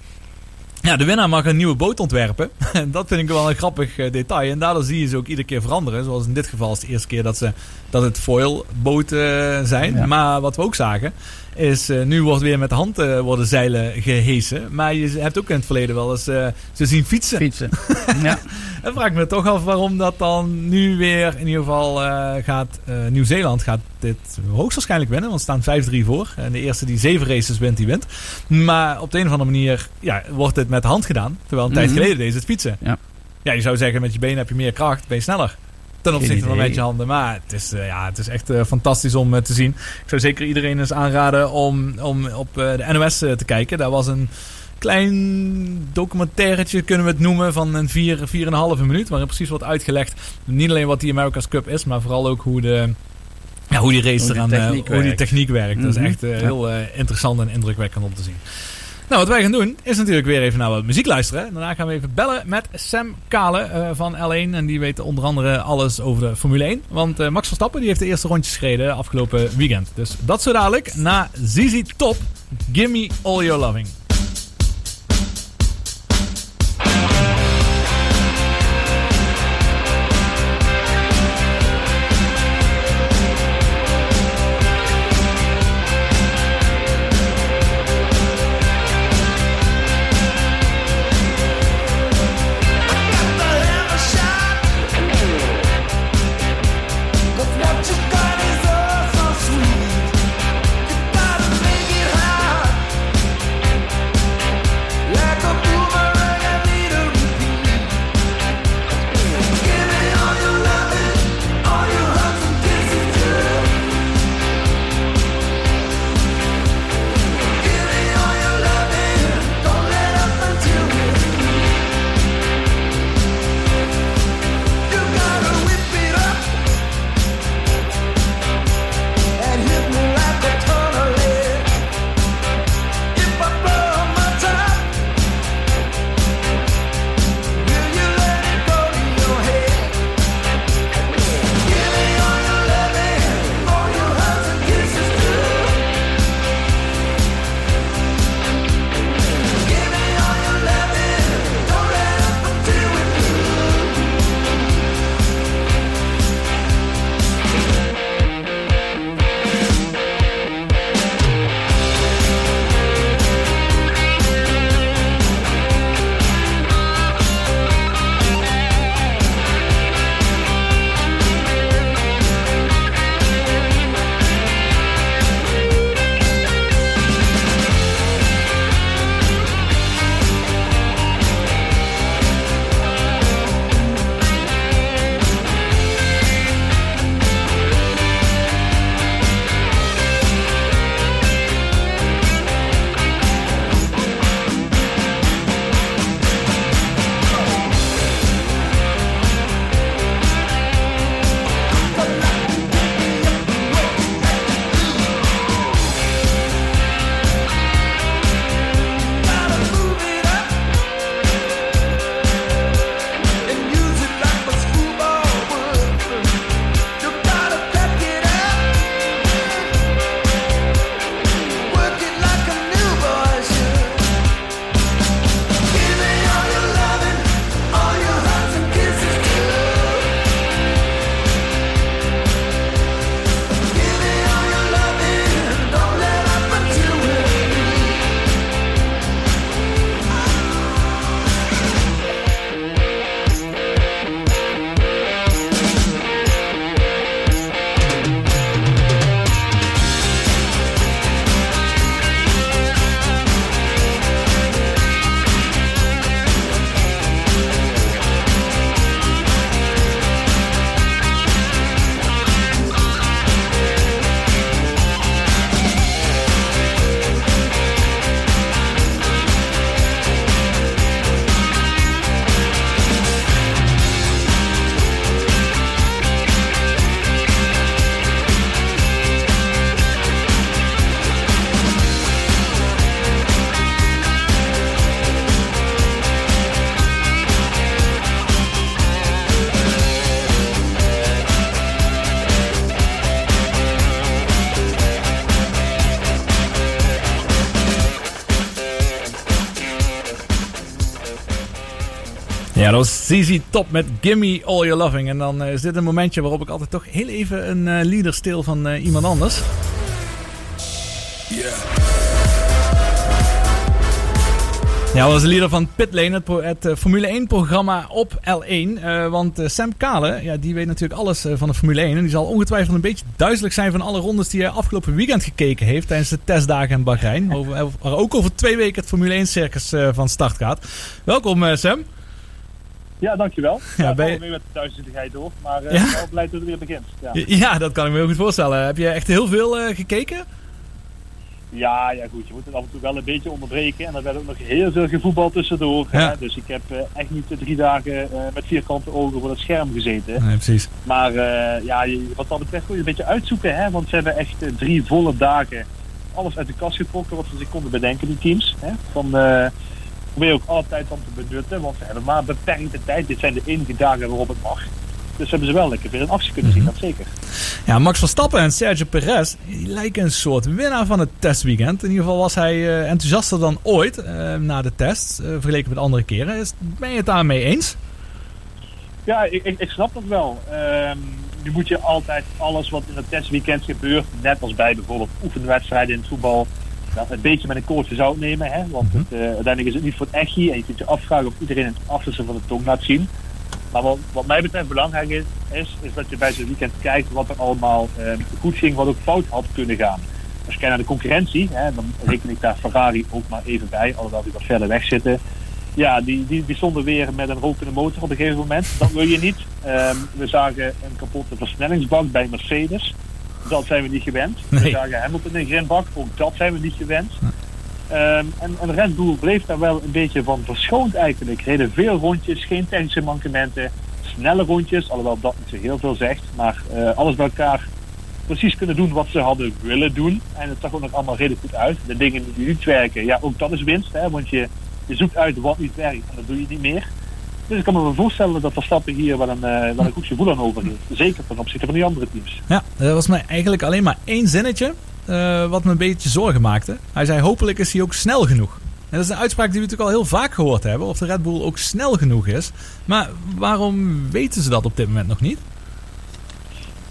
Ja, de winnaar mag een nieuwe boot ontwerpen. En dat vind ik wel een grappig eh, detail. En daardoor zie je ze ook iedere keer veranderen. Zoals in dit geval is de eerste keer dat, ze, dat het foilboten zijn. Ja. Maar wat we ook zagen, is eh, nu wordt weer met de hand eh, worden zeilen gehesen. Maar je hebt ook in het verleden wel eens eh, ze zien fietsen. Fietsen. ja. Dan vraag ik me toch af waarom dat dan nu weer in ieder geval eh, gaat. eh, Nieuw-Zeeland gaat dit hoogstwaarschijnlijk winnen. Want ze staan 5-3 voor. En de eerste die zeven races wint, die wint. Maar op de een of andere manier ja, wordt dit met de hand gedaan. Terwijl een tijd Mhm. geleden deed ze het fietsen. Ja. ja, je zou zeggen met je benen heb je meer kracht, ben je sneller. Ten opzichte van je handen. Maar het is, eh, ja, het is echt eh, fantastisch om eh, te zien. Ik zou zeker iedereen eens aanraden om, om op de NOS te kijken. Daar was een klein documentairetje, kunnen we het noemen, van een 4, 4,5 minuut. Waarin precies wordt uitgelegd, niet alleen wat die America's Cup is, maar vooral ook hoe de... Ja, hoe die race Hoe eraan, techniek hoe die werkt. techniek werkt. Dat is Mhm. echt heel interessant en indrukwekkend om te zien. Nou, wat wij gaan doen is natuurlijk weer even naar wat muziek luisteren. Daarna gaan we even bellen met Sam Kale eh, van L1. En die weet onder andere alles over de Formule 1. Want eh, Max Verstappen die heeft de eerste rondjes gereden afgelopen weekend. Dus dat zo dadelijk na ZZ Top. Gimme All Your Loving. ZZ Top met Gimme All Your Loving. En dan eh, is dit een momentje waarop ik altijd toch heel even een lieder stil van eh, iemand anders. Ja, dat was de leader van Pitlane, het, het Formule 1-programma op L1. Eh, want Sam Kale, ja, die weet natuurlijk alles van de Formule 1. En die zal ongetwijfeld een beetje duizelig zijn van alle rondes die hij afgelopen weekend gekeken heeft tijdens de testdagen in Bahrein. Waar ook over twee weken het Formule 1-circus eh, van start gaat. Welkom Sam. Ja, dankjewel. Ja, ben je- weer met de thuiszichtigheid door. Maar uh, Ja? ik ben wel blij dat het weer begint. Ja. Ja, dat kan ik me heel goed voorstellen. Heb je echt heel veel eh, gekeken? Ja, ja, goed. Je moet het af en toe wel een beetje onderbreken. En er werd ook nog heel veel gevoetbal tussendoor. Ja. Hè? Dus ik heb eh, echt niet de drie dagen met vierkante ogen voor het scherm gezeten. Nee, precies. Maar eh, ja, wat dat betreft moet je een beetje uitzoeken. Hè? Want ze hebben echt drie volle dagen alles uit de kast getrokken wat ze zich konden bedenken, die teams. Hè? Van, probeer ook altijd dan te benutten, want ze hebben maar beperkte tijd. Dit zijn de enige dagen waarop het mag. Dus hebben ze wel lekker weer in actie kunnen zien, dat zeker. Ja, Max Verstappen en Sergio Perez die lijken een soort winnaar van het testweekend. In ieder geval was hij eh, enthousiaster dan ooit eh, na de test, eh, vergeleken met andere keren. Is, ben je het daarmee eens? Ja, ik, ik, ik snap dat wel. Ehm, nu moet je altijd alles wat in het testweekend gebeurt, net als bij bijvoorbeeld oefenwedstrijden in het voetbal, wel een beetje met een koortje zout nemen. Hè? Want het, eh, uiteindelijk is het niet voor het echtje en je kunt je afvragen of iedereen het achterste van de tong laat zien. Maar wat, wat mij betreft belangrijk is, is, is dat je bij zo'n weekend kijkt wat er allemaal ehm, goed ging, wat ook fout had kunnen gaan. Als je kijkt naar de concurrentie, hè, dan reken ik daar Ferrari ook maar even bij, alhoewel die wat verder weg zitten. Ja, die, die, die stonden weer met een rokende motor op een gegeven moment. Dat wil je niet. Ehm, we zagen een kapotte versnellingsbak bij Mercedes. Dat zijn we niet gewend. We zagen Hamilton in een grindbak. Ook dat zijn we niet gewend. Ehm, en, en Red Bull bleef daar wel een beetje van verschoond eigenlijk. Reden veel rondjes, geen technische mankementen. Snelle rondjes, alhoewel dat niet zo heel veel zegt. Maar eh, alles bij elkaar precies kunnen doen wat ze hadden willen doen. En het zag ook nog allemaal redelijk goed uit. De dingen die niet werken, ja, ook dat is winst. Hè, want je, je zoekt uit wat niet werkt en dat doe je niet meer. Dus ik kan me wel voorstellen dat Verstappen hier wel een, eh, wel een goed gevoel aan over heeft. Zeker ten opzichte van die andere teams. Ja, er was mij eigenlijk alleen maar één zinnetje eh, wat me een beetje zorgen maakte. Hij zei hopelijk is hij ook snel genoeg. En dat is een uitspraak die we natuurlijk al heel vaak gehoord hebben. Of de Red Bull ook snel genoeg is. Maar waarom weten ze dat op dit moment nog niet?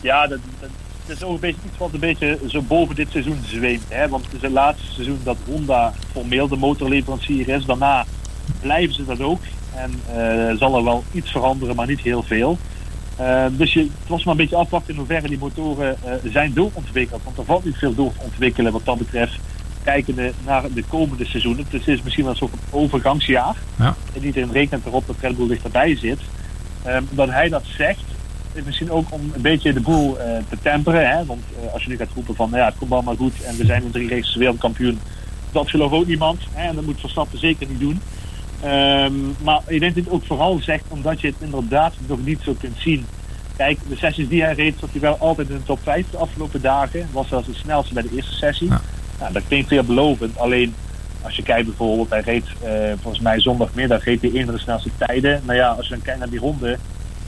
Ja, dat, dat, dat is ook een beetje iets wat een beetje zo boven dit seizoen zweemt. Hè? Want het is het laatste seizoen dat Honda formeel de motorleverancier is. Daarna blijven ze dat ook. En eh, zal er wel iets veranderen, maar niet heel veel. Eh, dus je, het was maar een beetje afwachten in hoeverre die motoren eh, zijn doorontwikkeld. Want er valt niet veel door te ontwikkelen wat dat betreft. Kijkende naar de komende seizoenen. Dus het is misschien wel een soort overgangsjaar. Ja. En iedereen rekent erop dat Red Bull dichterbij zit. Ehm, dat hij dat zegt, is misschien ook om een beetje de boel te temperen. Hè? Want als je nu gaat roepen van, nou ja, het komt allemaal goed en we zijn in drie races wereldkampioen. Dat gelooft ook niemand. Hè? En dat moet Verstappen zeker niet doen. Ehm, maar ik denk dat het ook vooral zegt omdat je het inderdaad nog niet zo kunt zien. Kijk, de sessies die hij reed, zat hij wel altijd in de top 5 de afgelopen dagen. Was zelfs de snelste bij de eerste sessie. Nou, dat klinkt veelbelovend. Alleen als je kijkt bijvoorbeeld, hij reed eh, volgens mij zondagmiddag reed hij een van de snelste tijden. Nou ja, als je dan kijkt naar die ronde,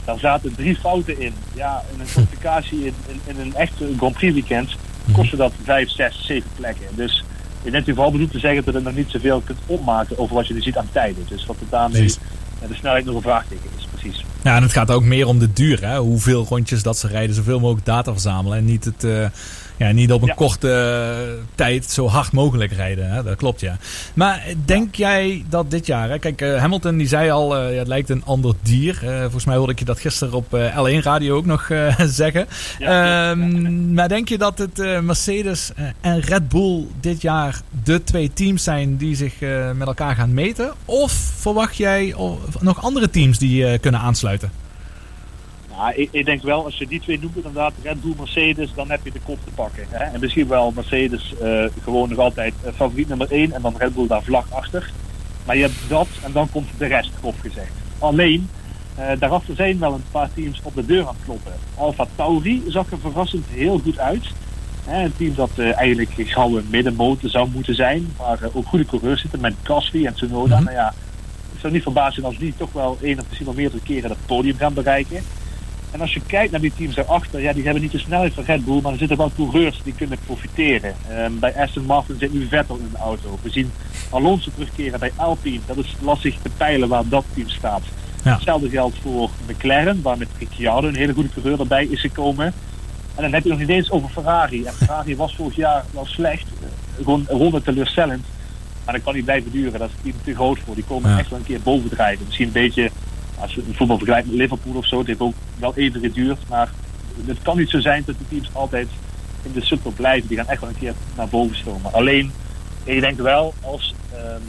daar zaten drie fouten in. Ja, in een kwalificatie in, in, in een echt Grand Prix weekend kostte dat vijf, zes, zeven plekken. Dus ik denk dat hij vooral bedoelt te zeggen dat je nog niet zoveel kunt opmaken over wat je nu ziet aan tijden. Dus wat het daarmee de snelheid nog een vraagteken is, precies. Ja, en het gaat ook meer om de duur. Hè? Hoeveel rondjes dat ze rijden, zoveel mogelijk data verzamelen. En niet, het, eh, ja, niet op een korte eh, tijd zo hard mogelijk rijden. Hè? Dat klopt, ja. Maar denk jij dat dit jaar... Hè? Kijk, eh, Hamilton die zei al, eh, ja, het lijkt een ander dier. Volgens mij hoorde ik je dat gisteren op eh, L1 Radio ook nog zeggen. Ehm, Maar denk je dat het Mercedes en Red Bull dit jaar de twee teams zijn die zich met elkaar gaan meten? Of verwacht jij nog andere teams die kunnen aansluiten? Nou, ik, ik denk wel, als je die twee noemt, inderdaad, Red Bull, Mercedes, dan heb je de kop te pakken. Hè? En misschien wel Mercedes eh, gewoon nog altijd eh, favoriet nummer 1 en dan Red Bull daar vlak achter. Maar je hebt dat en dan komt de rest, grof gezegd. Alleen, eh, daarachter zijn wel een paar teams op de deur aan het kloppen. Alfa Tauri zag er verrassend heel goed uit. Hè, een team dat eh, eigenlijk gauw een middenmotor zou moeten zijn, waar eh, ook goede coureurs zitten met Gasly en Tsunoda. Nou ja, het zou niet verbazen als die toch wel één of misschien wel meerdere keren het podium gaan bereiken. En als je kijkt naar die teams daarachter, ja, die hebben niet de snelheid van Red Bull, maar er zitten wel coureurs die kunnen profiteren. Ehm, bij Aston Martin zit nu Vettel in de auto. We zien Alonso terugkeren bij Alpine. Dat is lastig te peilen waar dat team staat. Ja. Hetzelfde geldt voor McLaren, waar met Ricciardo een hele goede coureur erbij is gekomen. En dan heb je nog niet eens over Ferrari. En Ferrari was vorig jaar wel slecht. Gewoon ronde teleurstellend. Maar dat kan niet blijven duren. Dat is het team te groot voor. Die komen Ja. echt wel een keer bovendrijven. Misschien een beetje, als je het voetbal vergelijkt met Liverpool of zo. Het heeft ook wel even geduurd. Maar het kan niet zo zijn dat de teams altijd in de subtop blijven. Die gaan echt wel een keer naar boven stomen. Alleen, ik denk wel, als ehm,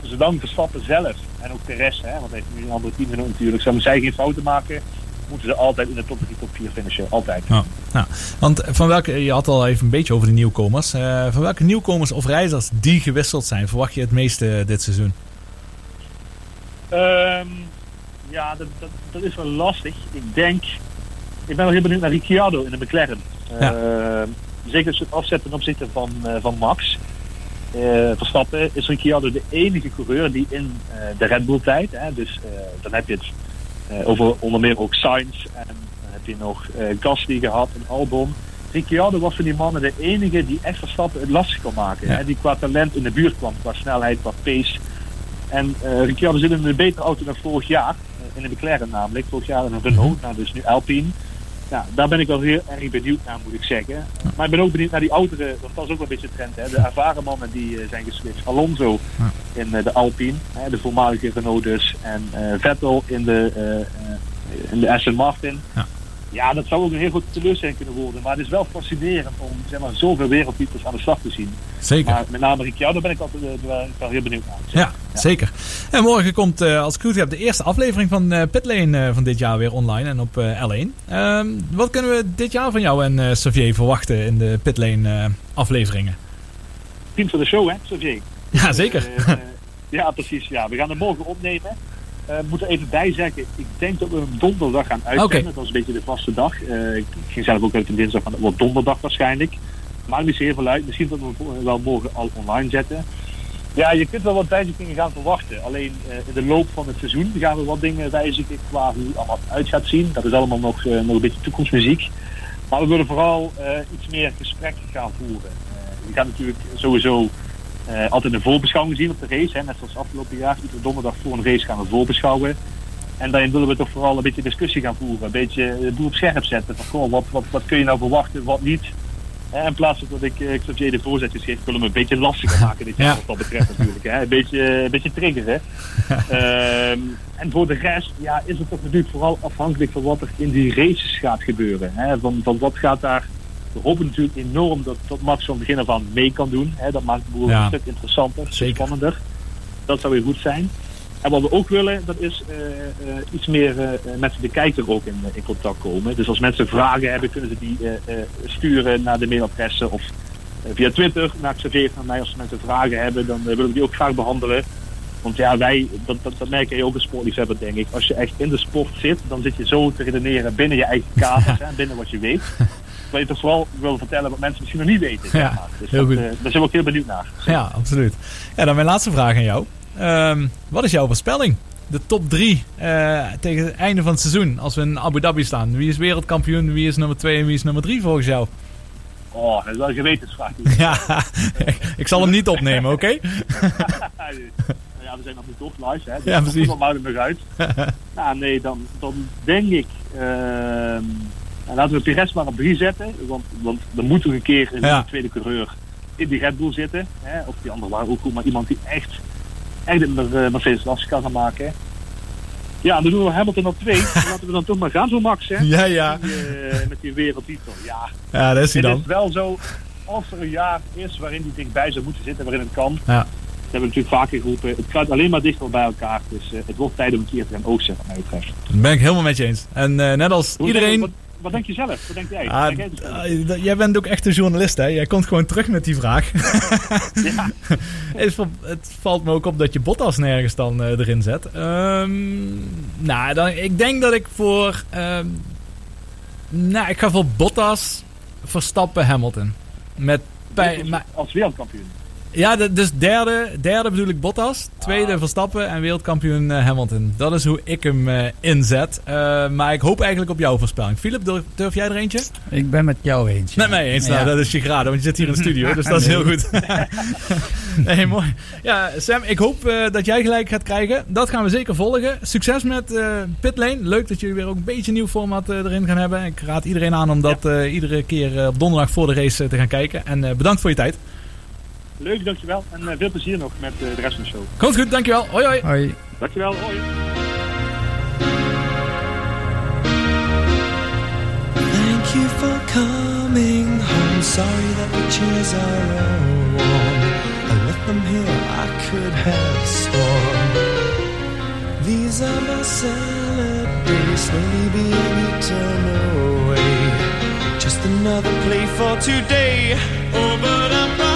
zolang Verstappen zelf en ook de rest, hè, want hij heeft nu een andere teamgenoot natuurlijk, zouden zij geen fouten maken, moeten ze altijd in de top 3, top 4 finishen. Altijd. Ja, ja. Want van welke, je had al even een beetje over de nieuwkomers. Eh, van welke nieuwkomers of reizigers die gewisseld zijn, verwacht je het meeste dit seizoen? Ehm, ja, dat, dat, dat is wel lastig. Ik denk, ik ben wel heel benieuwd naar Ricciardo in de McLaren. Ja. Ehm, zeker als het afzet ten opzichte van, eh, van Max. Eh, Verstappen is Ricciardo de enige coureur die in eh, de Red Bull tijd, hè, dus eh, dan heb je het eh, over onder meer ook Sainz en dan heb je nog eh, Gasly gehad en Albon. Ricciardo was van die mannen de enige die echt Verstappen het lastig kon maken. Ja. Hè, die qua talent in de buurt kwam, qua snelheid, qua pace. En eh Ricciardo zit in een betere auto dan vorig jaar. Eh, in de McLaren namelijk. Vorig jaar een Renault, nou dus nu Alpine. Ja, daar ben ik wel heel erg benieuwd naar, moet ik zeggen. Maar ik ben ook benieuwd naar die oudere, want dat is ook wel een beetje een trend. Hè? De ervaren mannen die eh, zijn geswitcht. Alonso in eh, de Alpine, hè, de voormalige Renault dus. En eh, Vettel in de, eh, eh, in de Aston Martin. Ja. Ja, dat zou ook een heel grote teleurstelling kunnen worden. Maar het is wel fascinerend om zeg maar, zoveel wereldtitels aan de slag te zien. Zeker. Maar met name Ricciardo ben ik altijd eh, wel- heel benieuwd naar. Ja, zeker. En morgen komt, eh, als ik goed heb, de eerste aflevering van eh Pitlane van dit jaar weer online en op eh, L1. Ehm, wat kunnen we dit jaar van jou en Xavier verwachten in de Pitlane afleveringen? Team van de show, hè, Xavier? Ja, zeker. Ja, precies. Ja. We gaan hem morgen opnemen. Eh, we moeten even bijzeggen, ik denk dat we hem donderdag gaan uitzenden. Dat is een beetje de vaste dag. Eh, ik ging zelf ook uit een dinsdag, maar dat wordt donderdag waarschijnlijk. Maakt niet heel veel uit. Misschien dat we wel morgen al online zetten. Ja, je kunt wel wat wijzigingen gaan verwachten. Alleen eh, in de loop van het seizoen gaan we wat dingen wijzigen qua hoe het allemaal uit gaat zien. Dat is allemaal nog, nog een beetje toekomstmuziek. Maar we willen vooral iets meer gesprekken gaan voeren. Je gaat natuurlijk sowieso eh, altijd een voorbeschouwing zien op de race. Hè. Net zoals afgelopen jaar. Iedere donderdag voor een race gaan we voorbeschouwen. En daarin willen we toch vooral een beetje discussie gaan voeren. Een beetje de boel op scherp zetten. Van, goh, wat, wat, wat kun je nou verwachten, wat niet. Hè, in plaats van dat ik Xavier de voorzetjes geef, willen we hem een beetje lastiger maken dit jaar Ja. wat dat betreft natuurlijk. Hè. Een, beetje, een beetje triggeren. Ehm, en voor de rest ja, is het toch natuurlijk vooral afhankelijk van wat er in die races gaat gebeuren. Hè. Van, van wat gaat daar... We hopen natuurlijk enorm dat, dat Max van begin af aan mee kan doen. Hè. Dat maakt de boel Ja. een stuk interessanter, Zeker. spannender. Dat zou weer goed zijn. En wat we ook willen, dat is eh, eh, iets meer eh, eh, met de kijker ook in, in contact komen. Dus als mensen vragen hebben, kunnen ze die sturen naar de mailadressen of via Twitter naar Xavier naar mij. Als mensen vragen hebben, dan willen we die ook graag behandelen. Want ja, wij, dat, dat, dat merk je ook als sportliefhebber, denk ik. Als je echt in de sport zit, dan zit je zo te redeneren binnen je eigen kaders, hè, binnen wat je weet. Terwijl je toch vooral wil vertellen wat mensen misschien nog niet weten. zeg Ja, maar. Dus heel dat, goed. eh, daar zijn we ook heel benieuwd naar. Ja, absoluut. Ja, dan mijn laatste vraag aan jou. Ehm, wat is jouw voorspelling? De top 3 tegen het einde van het seizoen, als we in Abu Dhabi staan. Wie is wereldkampioen, wie is nummer 2 en wie is nummer 3 volgens jou? Oh, dat is wel een gewetensvraag. Ja, ik zal hem niet opnemen, oké? ja, we zijn nog niet toch live, hè? Dus Ja, precies. Dan houden we nog uit. nou, nee, dan, dan denk ik... ehm, nou, laten we Perez maar op drie zetten. Want, want dan moet er een keer een Ja. tweede coureur in die Red Bull zitten. Hè? Of die andere waren ook goed, maar iemand die echt, echt een uh, Mercedes lastig kan gaan maken. Ja, dan doen we Hamilton op twee. Laten we dan toch maar gaan zo Max, hè? Ja, ja. Met die, eh, met die wereldtitel. Ja, Ja, daar is hij het dan. is wel zo, als er een jaar is waarin die dichtbij zou moeten zitten, waarin het kan. Ja. Dat hebben we natuurlijk vaker geroepen. Het gaat alleen maar dichter bij elkaar. Dus eh, het wordt tijd om een keer te gaan oogsten, wat mij betreft. Dat ben ik helemaal met je eens. En eh, net als Hoe- iedereen... Wat, denk je zelf? Wat denk jij? Ah, Denk jij dus zelf? ah, jij bent ook echt een journalist, hè? Jij komt gewoon terug met die vraag. het, val- het valt me ook op dat je Bottas nergens dan eh, erin zet. Ehm, nou, dan, ik denk dat ik voor... ehm, nou, ik ga voor Bottas, Verstappen, Hamilton. Met bij, als wereldkampioen. Ja, de- dus derde, derde bedoel ik Bottas. Tweede Ah. Verstappen en wereldkampioen eh, Hamilton. Dat is hoe ik hem eh, inzet. Eh, maar ik hoop eigenlijk op jouw voorspelling. Philip, durf, durf jij er eentje? Ik ben met jou eens. Met mij eens. Nou, Ja. dat is je graden, want je zit hier in de studio. dus dat is heel goed. nee, mooi. Ja, Sam, ik hoop dat jij gelijk gaat krijgen. Dat gaan we zeker volgen. Succes met Pitlane. Leuk dat jullie weer ook een beetje een nieuw format erin gaan hebben. Ik raad iedereen aan om dat iedere keer op donderdag voor de race te gaan kijken. En bedankt voor je tijd. Leuk, dankjewel. En eh, veel plezier nog met eh, de rest van de show. Komt goed, dankjewel. Hoi hoi. Hoi. Dankjewel, hoi. Thank you for coming home. Sorry that the chairs are all warm. I left them here, I could have sworn. These are my salad days, slowly being eaten away. Just another play for today. Oh, but I'm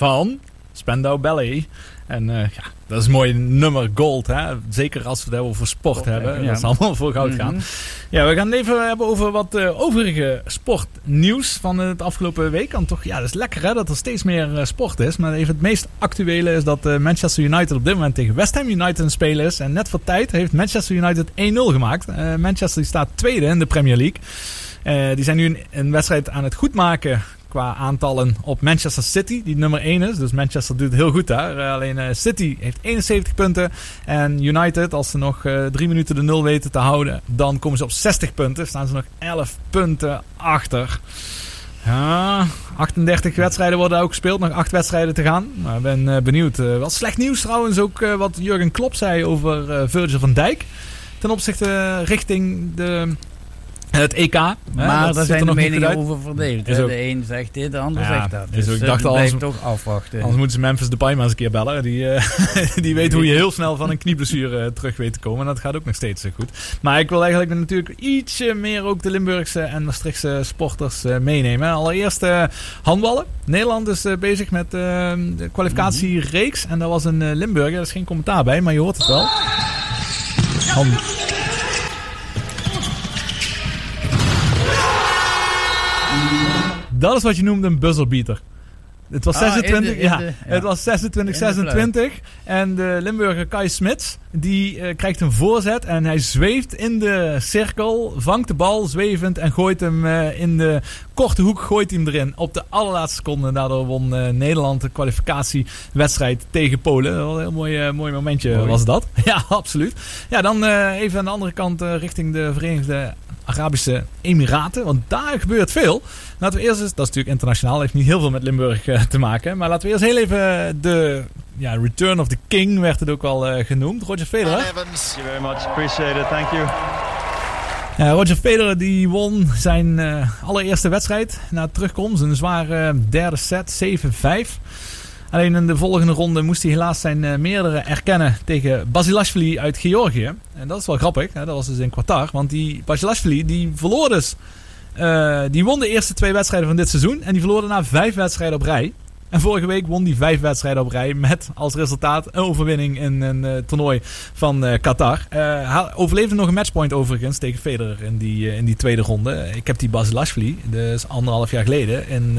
van Spandau Ballet. En eh, ja, dat is een mooi nummer Gold. Hè? Zeker als we het over sport hebben. ja. Dat is allemaal voor goud gaan. Mhm. Ja, we gaan het even hebben over wat eh, overige sportnieuws van het afgelopen week. En toch, ja, dat is lekker hè, dat er steeds meer eh, sport is. Maar even het meest actuele is dat Manchester United op dit moment tegen West Ham United het spelen is. En net voor tijd heeft Manchester United 1-0 gemaakt. Manchester staat tweede in de Premier League. Die zijn nu een, een wedstrijd aan het goedmaken qua aantallen op Manchester City, die nummer 1 is. Dus Manchester doet het heel goed daar. Eh, alleen eh, City heeft 71 punten. En United, als ze nog eh, drie minuten de nul weten te houden, dan komen ze op 60 punten. Staan ze nog 11 punten achter. Ja, 38 wedstrijden worden ook gespeeld. Nog 8 wedstrijden te gaan. Maar ik ben eh, benieuwd. Eh, wat slecht nieuws trouwens ook eh, wat Jurgen Klopp zei over eh, Virgil van Dijk. Ten opzichte eh, richting de, het EK. Maar daar zijn de nog meningen over verdeeld. Ook- De een zegt dit, de ander Ja, zegt dat. Dus ik dacht eh, al, blijft anders- toch afwachten. Anders moeten ze Memphis Depay maar eens een keer bellen. Die, eh, die weet hoe je heel snel van een knieblessure eh, terug weet te komen. En dat gaat ook nog steeds eh, goed. Maar ik wil eigenlijk natuurlijk ietsje meer ook de Limburgse en Maastrichtse sporters eh, meenemen. Allereerst eh, handballen. Nederland is eh, bezig met eh, de kwalificatiereeks. En daar was een eh, Limburger. Er is geen commentaar bij, maar je hoort het wel. Hand- Dat is wat je noemt een buzzerbeater. Het was Ah, in de- 26, in ja, de- ja. het was 26, In de fluit. 26. En de Limburger Kai Smits, die eh, krijgt een voorzet en hij zweeft in de cirkel, vangt de bal zwevend en gooit hem eh, in de korte hoek, gooit hij hem erin. Op de allerlaatste seconde. Daardoor won eh, Nederland de kwalificatiewedstrijd tegen Polen. Wel Een heel mooi, eh, mooi momentje Mooi. was dat. Ja, absoluut. Ja, dan eh, even aan de andere kant eh, richting de Verenigde Arabische Emiraten. Want daar gebeurt veel. Laten we eerst eens, dat is natuurlijk internationaal, heeft niet heel veel met Limburg te maken. Maar laten we eerst heel even de ja, Return of the King werd het ook wel eh, genoemd. Roger Federer. Evans. Thank you very much. Appreciate it. Thank you. Ja, Roger Federer die won zijn eh, allereerste wedstrijd na terugkomst. Een zware derde set, 7-5. Alleen in de volgende ronde moest hij helaas zijn eh, meerdere erkennen tegen Basilashvili uit Georgië. En dat is wel grappig, hè? dat was dus in Qatar. Want die Basilashvili die verloor dus... eh, die won de eerste twee wedstrijden van dit seizoen. En die verloor daarna vijf wedstrijden op rij. En vorige week won hij vijf wedstrijden op rij. Met als resultaat een overwinning in een eh, toernooi van eh, Qatar. Eh, overleefde nog een matchpoint overigens tegen Federer in die, in die tweede ronde. Ik heb die Basilashvili, dus anderhalf jaar geleden, in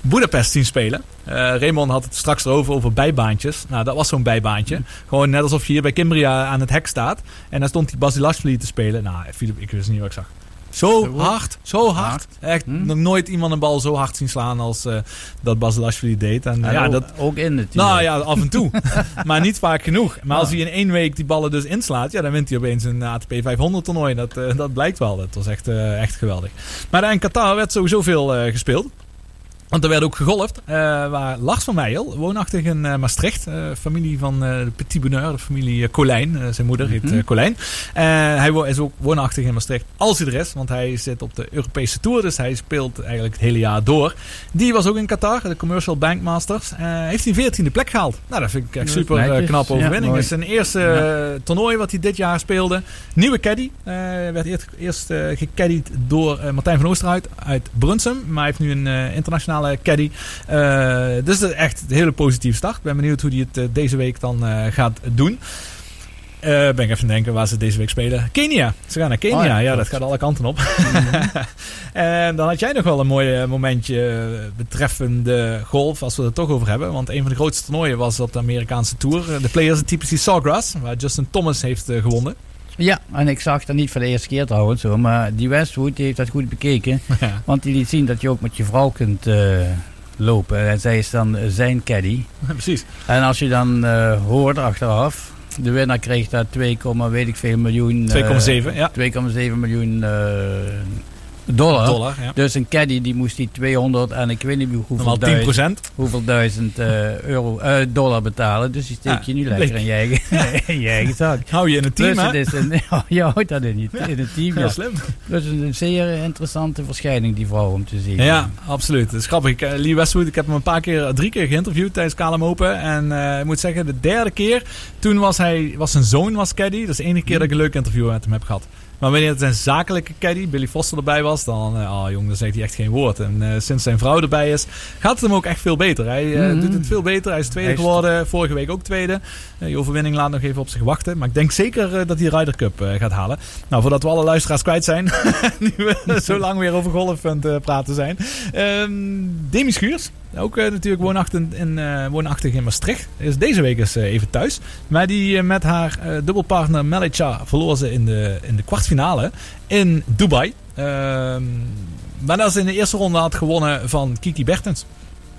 Budapest zien spelen. Raymond had het straks erover, over bijbaantjes. Nou, dat was zo'n bijbaantje. Gewoon net alsof je hier bij Kimbria aan het hek staat. En daar stond die Basilashvili te spelen. Nou, Filip, ik wist niet wat ik zag. Zo hard, zo hard. Echt nog nooit iemand een bal zo hard zien slaan als eh, dat Basilashvili deed. En, eh, ja, ook, dat, ook in het nou ja, af en toe. maar niet vaak genoeg. Maar als hij in één week die ballen dus inslaat, ja, dan wint hij opeens een ATP 500 toernooi. Dat, eh, dat blijkt wel. Dat was echt, eh, echt geweldig. Maar in Qatar werd sowieso veel eh, gespeeld. Want er werd ook gegolfd. eh, waar Lars van Meijel, woonachtig in eh, Maastricht. eh, familie van de Petit Bonheur, de familie Colijn. zijn moeder heet Mhm. Colijn. Hij wo- is ook woonachtig in Maastricht als hij er is. Want hij zit op de Europese Tour. Dus hij speelt eigenlijk het hele jaar door. Die was ook in Qatar, de Commercial Bank Masters. Heeft hij 14e plek gehaald. Nou, dat vind ik echt super knappe Ja, overwinning. Het is zijn eerste Ja. toernooi wat hij dit jaar speelde. Nieuwe caddy. Werd eerst, eerst gecaddied door Martijn van Oosterhuid uit Brunsum. Maar hij heeft nu een eh, caddy. Eh, dus dat is echt een hele positieve start. Ik ben benieuwd hoe hij het eh, deze week dan eh, gaat doen. Eh, ben ik even denken waar ze deze week spelen. Kenia. Ze gaan naar Kenia. Oh ja, ja, dat gaat alle kanten op. en dan had jij nog wel een mooi momentje betreffende golf, als we het er toch over hebben. Want een van de grootste toernooien was op de Amerikaanse Tour. De Players Typici Sawgrass, waar Justin Thomas heeft gewonnen. Ja, en ik zag dat niet voor de eerste keer trouwens hoor, maar die Westwood die heeft dat goed bekeken. Ja. Want die liet zien dat je ook met je vrouw kunt eh, lopen. En zij is dan eh, zijn caddy. Precies. En als je dan eh, hoort achteraf, de winnaar kreeg daar 2, weet ik veel miljoen. eh, 2,7, ja. 2,7 miljoen eh, dollar. Dollar, ja. Dus een caddy die moest die 200 en ik weet niet hoeveel duizend, 10%. hoeveel duizend eh, euro, eh, dollar betalen. Dus die steek Ja, je nu lekker in je eigen, in je eigen zak. Hou je in een team, dus hè? het is een, je houdt dat in, je, in een team. Ja. slim. Dus het is een zeer interessante verschijning, die vrouw, om te zien. Ja, absoluut. Het is grappig. Ik, eh, Lee Westwood, ik heb hem een paar keer, drie keer geïnterviewd tijdens KLM Open. En eh, ik moet zeggen, de derde keer, toen was hij, was zijn zoon was caddy. Dat is de enige keer dat ik een leuk interview met hem heb gehad. Maar wanneer het zijn zakelijke caddy, Billy Foster, erbij was, dan, oh jongen, dan zegt hij echt geen woord. En eh, sinds zijn vrouw erbij is, gaat het hem ook echt veel beter. Hij eh, Mhm. doet het veel beter. Hij is tweede Hij is- geworden, vorige week ook tweede. Die overwinning laat nog even op zich wachten. Maar ik denk zeker dat hij Ryder Cup gaat halen. Nou, voordat we alle luisteraars kwijt zijn, nu we zo lang weer over golf aan het praten zijn. Ehm Demi Schuurs, ook eh, natuurlijk woonachtig in, eh, woonachtig in Maastricht. Is deze week eens eh, even thuis. Maar die met haar dubbelpartner Melicha verloor ze in de, in de kwartfinale in Dubai. Ehm, maar dat ze in de eerste ronde had gewonnen van Kiki Bertens.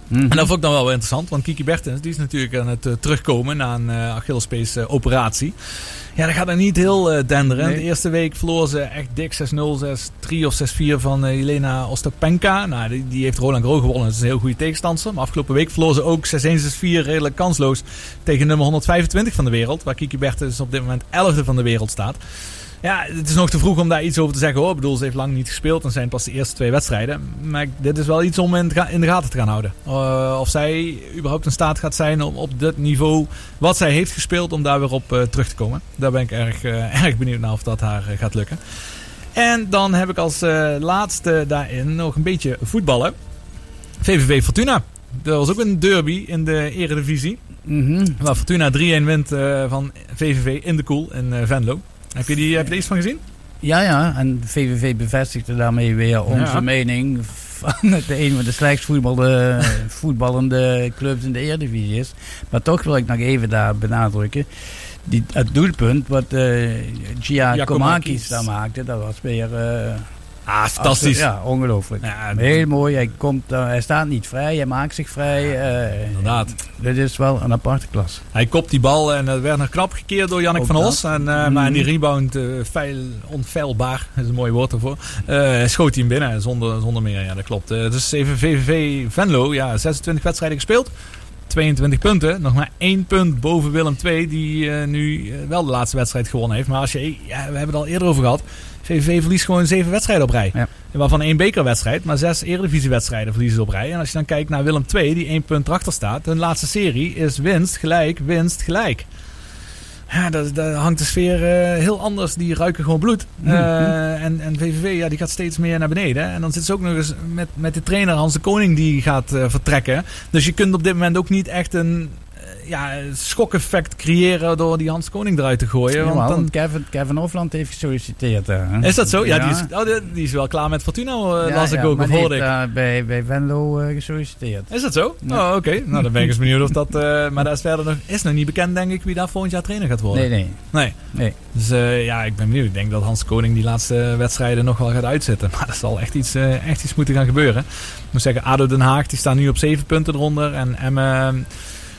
Mhm. En dat vond ik dan wel wel interessant, want Kiki Bertens die is natuurlijk aan het terugkomen na een uh, Achillespees operatie. Ja, dat gaat er niet heel eh, denderen. Nee. De eerste week verloor ze echt dik 6-0, 6-3 of 6-4 van eh, Jelena Ostapenka. Nou, die, die heeft Roland Garros gewonnen. Dat is een heel goede tegenstander. Maar afgelopen week verloor ze ook 6-1, 6-4 redelijk kansloos tegen nummer 125 van de wereld. Waar Kiki Bertens op dit moment 11e van de wereld staat. Ja, het is nog te vroeg om daar iets over te zeggen hoor. Ik bedoel, ze heeft lang niet gespeeld en zijn pas de eerste twee wedstrijden. Maar dit is wel iets om in, in de gaten te gaan houden. Uh, of zij überhaupt in staat gaat zijn om op dit niveau wat zij heeft gespeeld, om daar weer op uh, terug te komen. Daar ben ik erg, uh, erg benieuwd naar of dat haar gaat lukken. En dan heb ik als laatste daarin nog een beetje voetballen. VVV Fortuna. Dat was ook een derby in de eredivisie. Mm -hmm. Waar Fortuna 3-1 wint van VVV in de Koel in Venlo. Heb je, die, heb je er iets van gezien? Ja, ja. En VVV bevestigde daarmee weer onze ja. mening van de een van de slechtst voetbalde, voetballende clubs in de Eredivisie is. Maar toch wil ik nog even daar benadrukken. Die, het doelpunt wat uh, Gia Komakis daar maakte, dat was weer... Uh, Ah, fantastisch. Ja, ongelooflijk. Ja, Heel mooi. Hij, komt, uh, hij staat niet vrij, hij maakt zich vrij. Uh, Inderdaad. Dit is wel een aparte klas. Hij kopt die bal en dat werd nog knap gekeerd door Jannik van Os. En, uh, mm. Maar in die rebound, feil, onfeilbaar, dat is een mooi woord ervoor, schoot hij hem binnen zonder, zonder meer. Ja, dat klopt. dus even VVV Venlo, ja, 26 wedstrijden gespeeld. 22 punten. Nog maar één punt boven Willem II, die nu wel de laatste wedstrijd gewonnen heeft. Maar als je, ja, we hebben het al eerder over gehad. VVV verliest gewoon zeven wedstrijden op rij. Ja. Waarvan één bekerwedstrijd, maar zes eredivisiewedstrijden verliezen ze op rij. En als je dan kijkt naar Willem II, die één punt erachter staat. Hun laatste serie is winst, gelijk, winst, gelijk. Ja, daar, daar hangt de sfeer uh, heel anders. Die ruiken gewoon bloed. Mm -hmm. uh, en, en VVV ja, die gaat steeds meer naar beneden. En dan zit ze ook nog eens met, met de trainer Hans de Koning die gaat uh, vertrekken. Dus je kunt op dit moment ook niet echt een ja, schokeffect creëren door die Hans Koning eruit te gooien. Want dan... Kevin, Kevin Hofland heeft gesolliciteerd. Hè? Is dat zo? Ja, ja. Die, is, oh, die, die, is wel klaar met Fortuna, uh, ja, las ik ook. Of hoorde ik. Uh, bij, bij Venlo uh, gesolliciteerd. Is dat zo? Oh, oké. Okay. Nou, dan ben ik eens benieuwd of dat... maar daar is verder nog, is nog niet bekend, denk ik, wie daar volgend jaar trainer gaat worden. Nee, nee. Nee. nee. Dus ja, ik ben benieuwd. Ik denk dat Hans Koning die laatste wedstrijden nog wel gaat uitzetten. Maar er zal echt iets, echt iets moeten gaan gebeuren. Ik moet zeggen, ADO Den Haag, die staan nu op 7 punten eronder. En Emmen...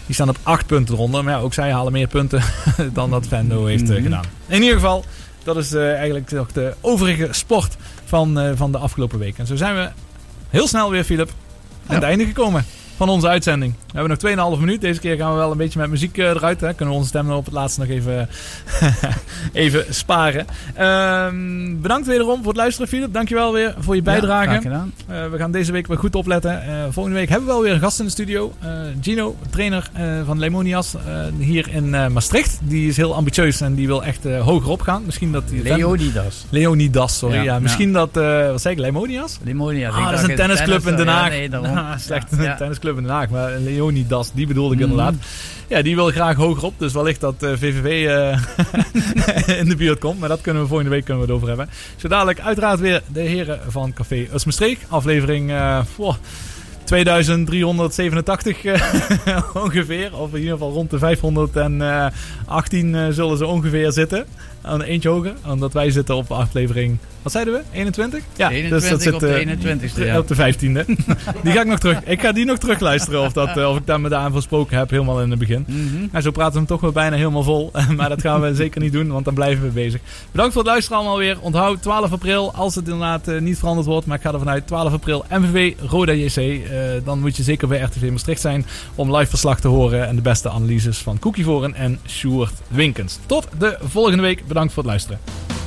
Die staan op 8 punten eronder. Maar ja, ook zij halen meer punten dan dat Vendo heeft mm -hmm. gedaan. In ieder geval, dat is uh, eigenlijk nog de overige sport van, uh, van de afgelopen week. En zo zijn we heel snel weer, Philip, aan het einde gekomen van onze uitzending. We hebben nog 2,5 minuut. Deze keer gaan we wel een beetje met muziek uh, eruit. Hè. Kunnen we onze stemmen op het laatste nog even, even sparen. Um, bedankt wederom voor het luisteren, Philip. Dankjewel weer voor je bijdrage. Ja, gedaan. Uh, we gaan deze week weer goed opletten. Uh, volgende week hebben we wel weer een gast in de studio. Gino, trainer van Lemonias hier in Maastricht. Die is heel ambitieus en die wil echt hoger op gaan. Misschien dat die Leonidas. Leonidas, sorry. Ja, ja misschien dat... wat zei ik? Lemonias? Lemonias. Ah, dat is een tennisclub tennis, in Den Haag. Nee, daarom. Slecht ja. Tennisclub in Den Haag. Maar Leonidas, die bedoelde ik inderdaad. Mm. Ja, die wil graag hoger op. Dus wellicht dat VVV uh, in de buurt komt. Maar dat kunnen we volgende week kunnen we het over hebben. Zo dadelijk uiteraard weer de heren van Café Usmestreek. Aflevering uh, oh, 2387 ongeveer. Of in ieder geval rond de 518 zullen ze ongeveer zitten. Aan eentje hoger. Omdat wij zitten op aflevering... Wat zeiden we? 21? Ja, 21 dus dat zit, op de 21ste. Ja. Op de 15e. die ga ik nog terug. Ik ga die nog terug luisteren. Of, dat, of ik daar met aan gesproken heb. Helemaal in het begin. Mm -hmm. En zo praten we hem toch wel bijna helemaal vol. maar dat gaan we zeker niet doen. Want dan blijven we bezig. Bedankt voor het luisteren allemaal weer. Onthoud 12 april. Als het inderdaad niet veranderd wordt. Maar ik ga er vanuit 12 april. MVV Roda JC. Uh, dan moet je zeker bij RTV Maastricht zijn. Om live verslag te horen. En de beste analyses van Cookie Voren en Sjoerd Winkens. Tot de volgende week. Bedankt voor het luisteren.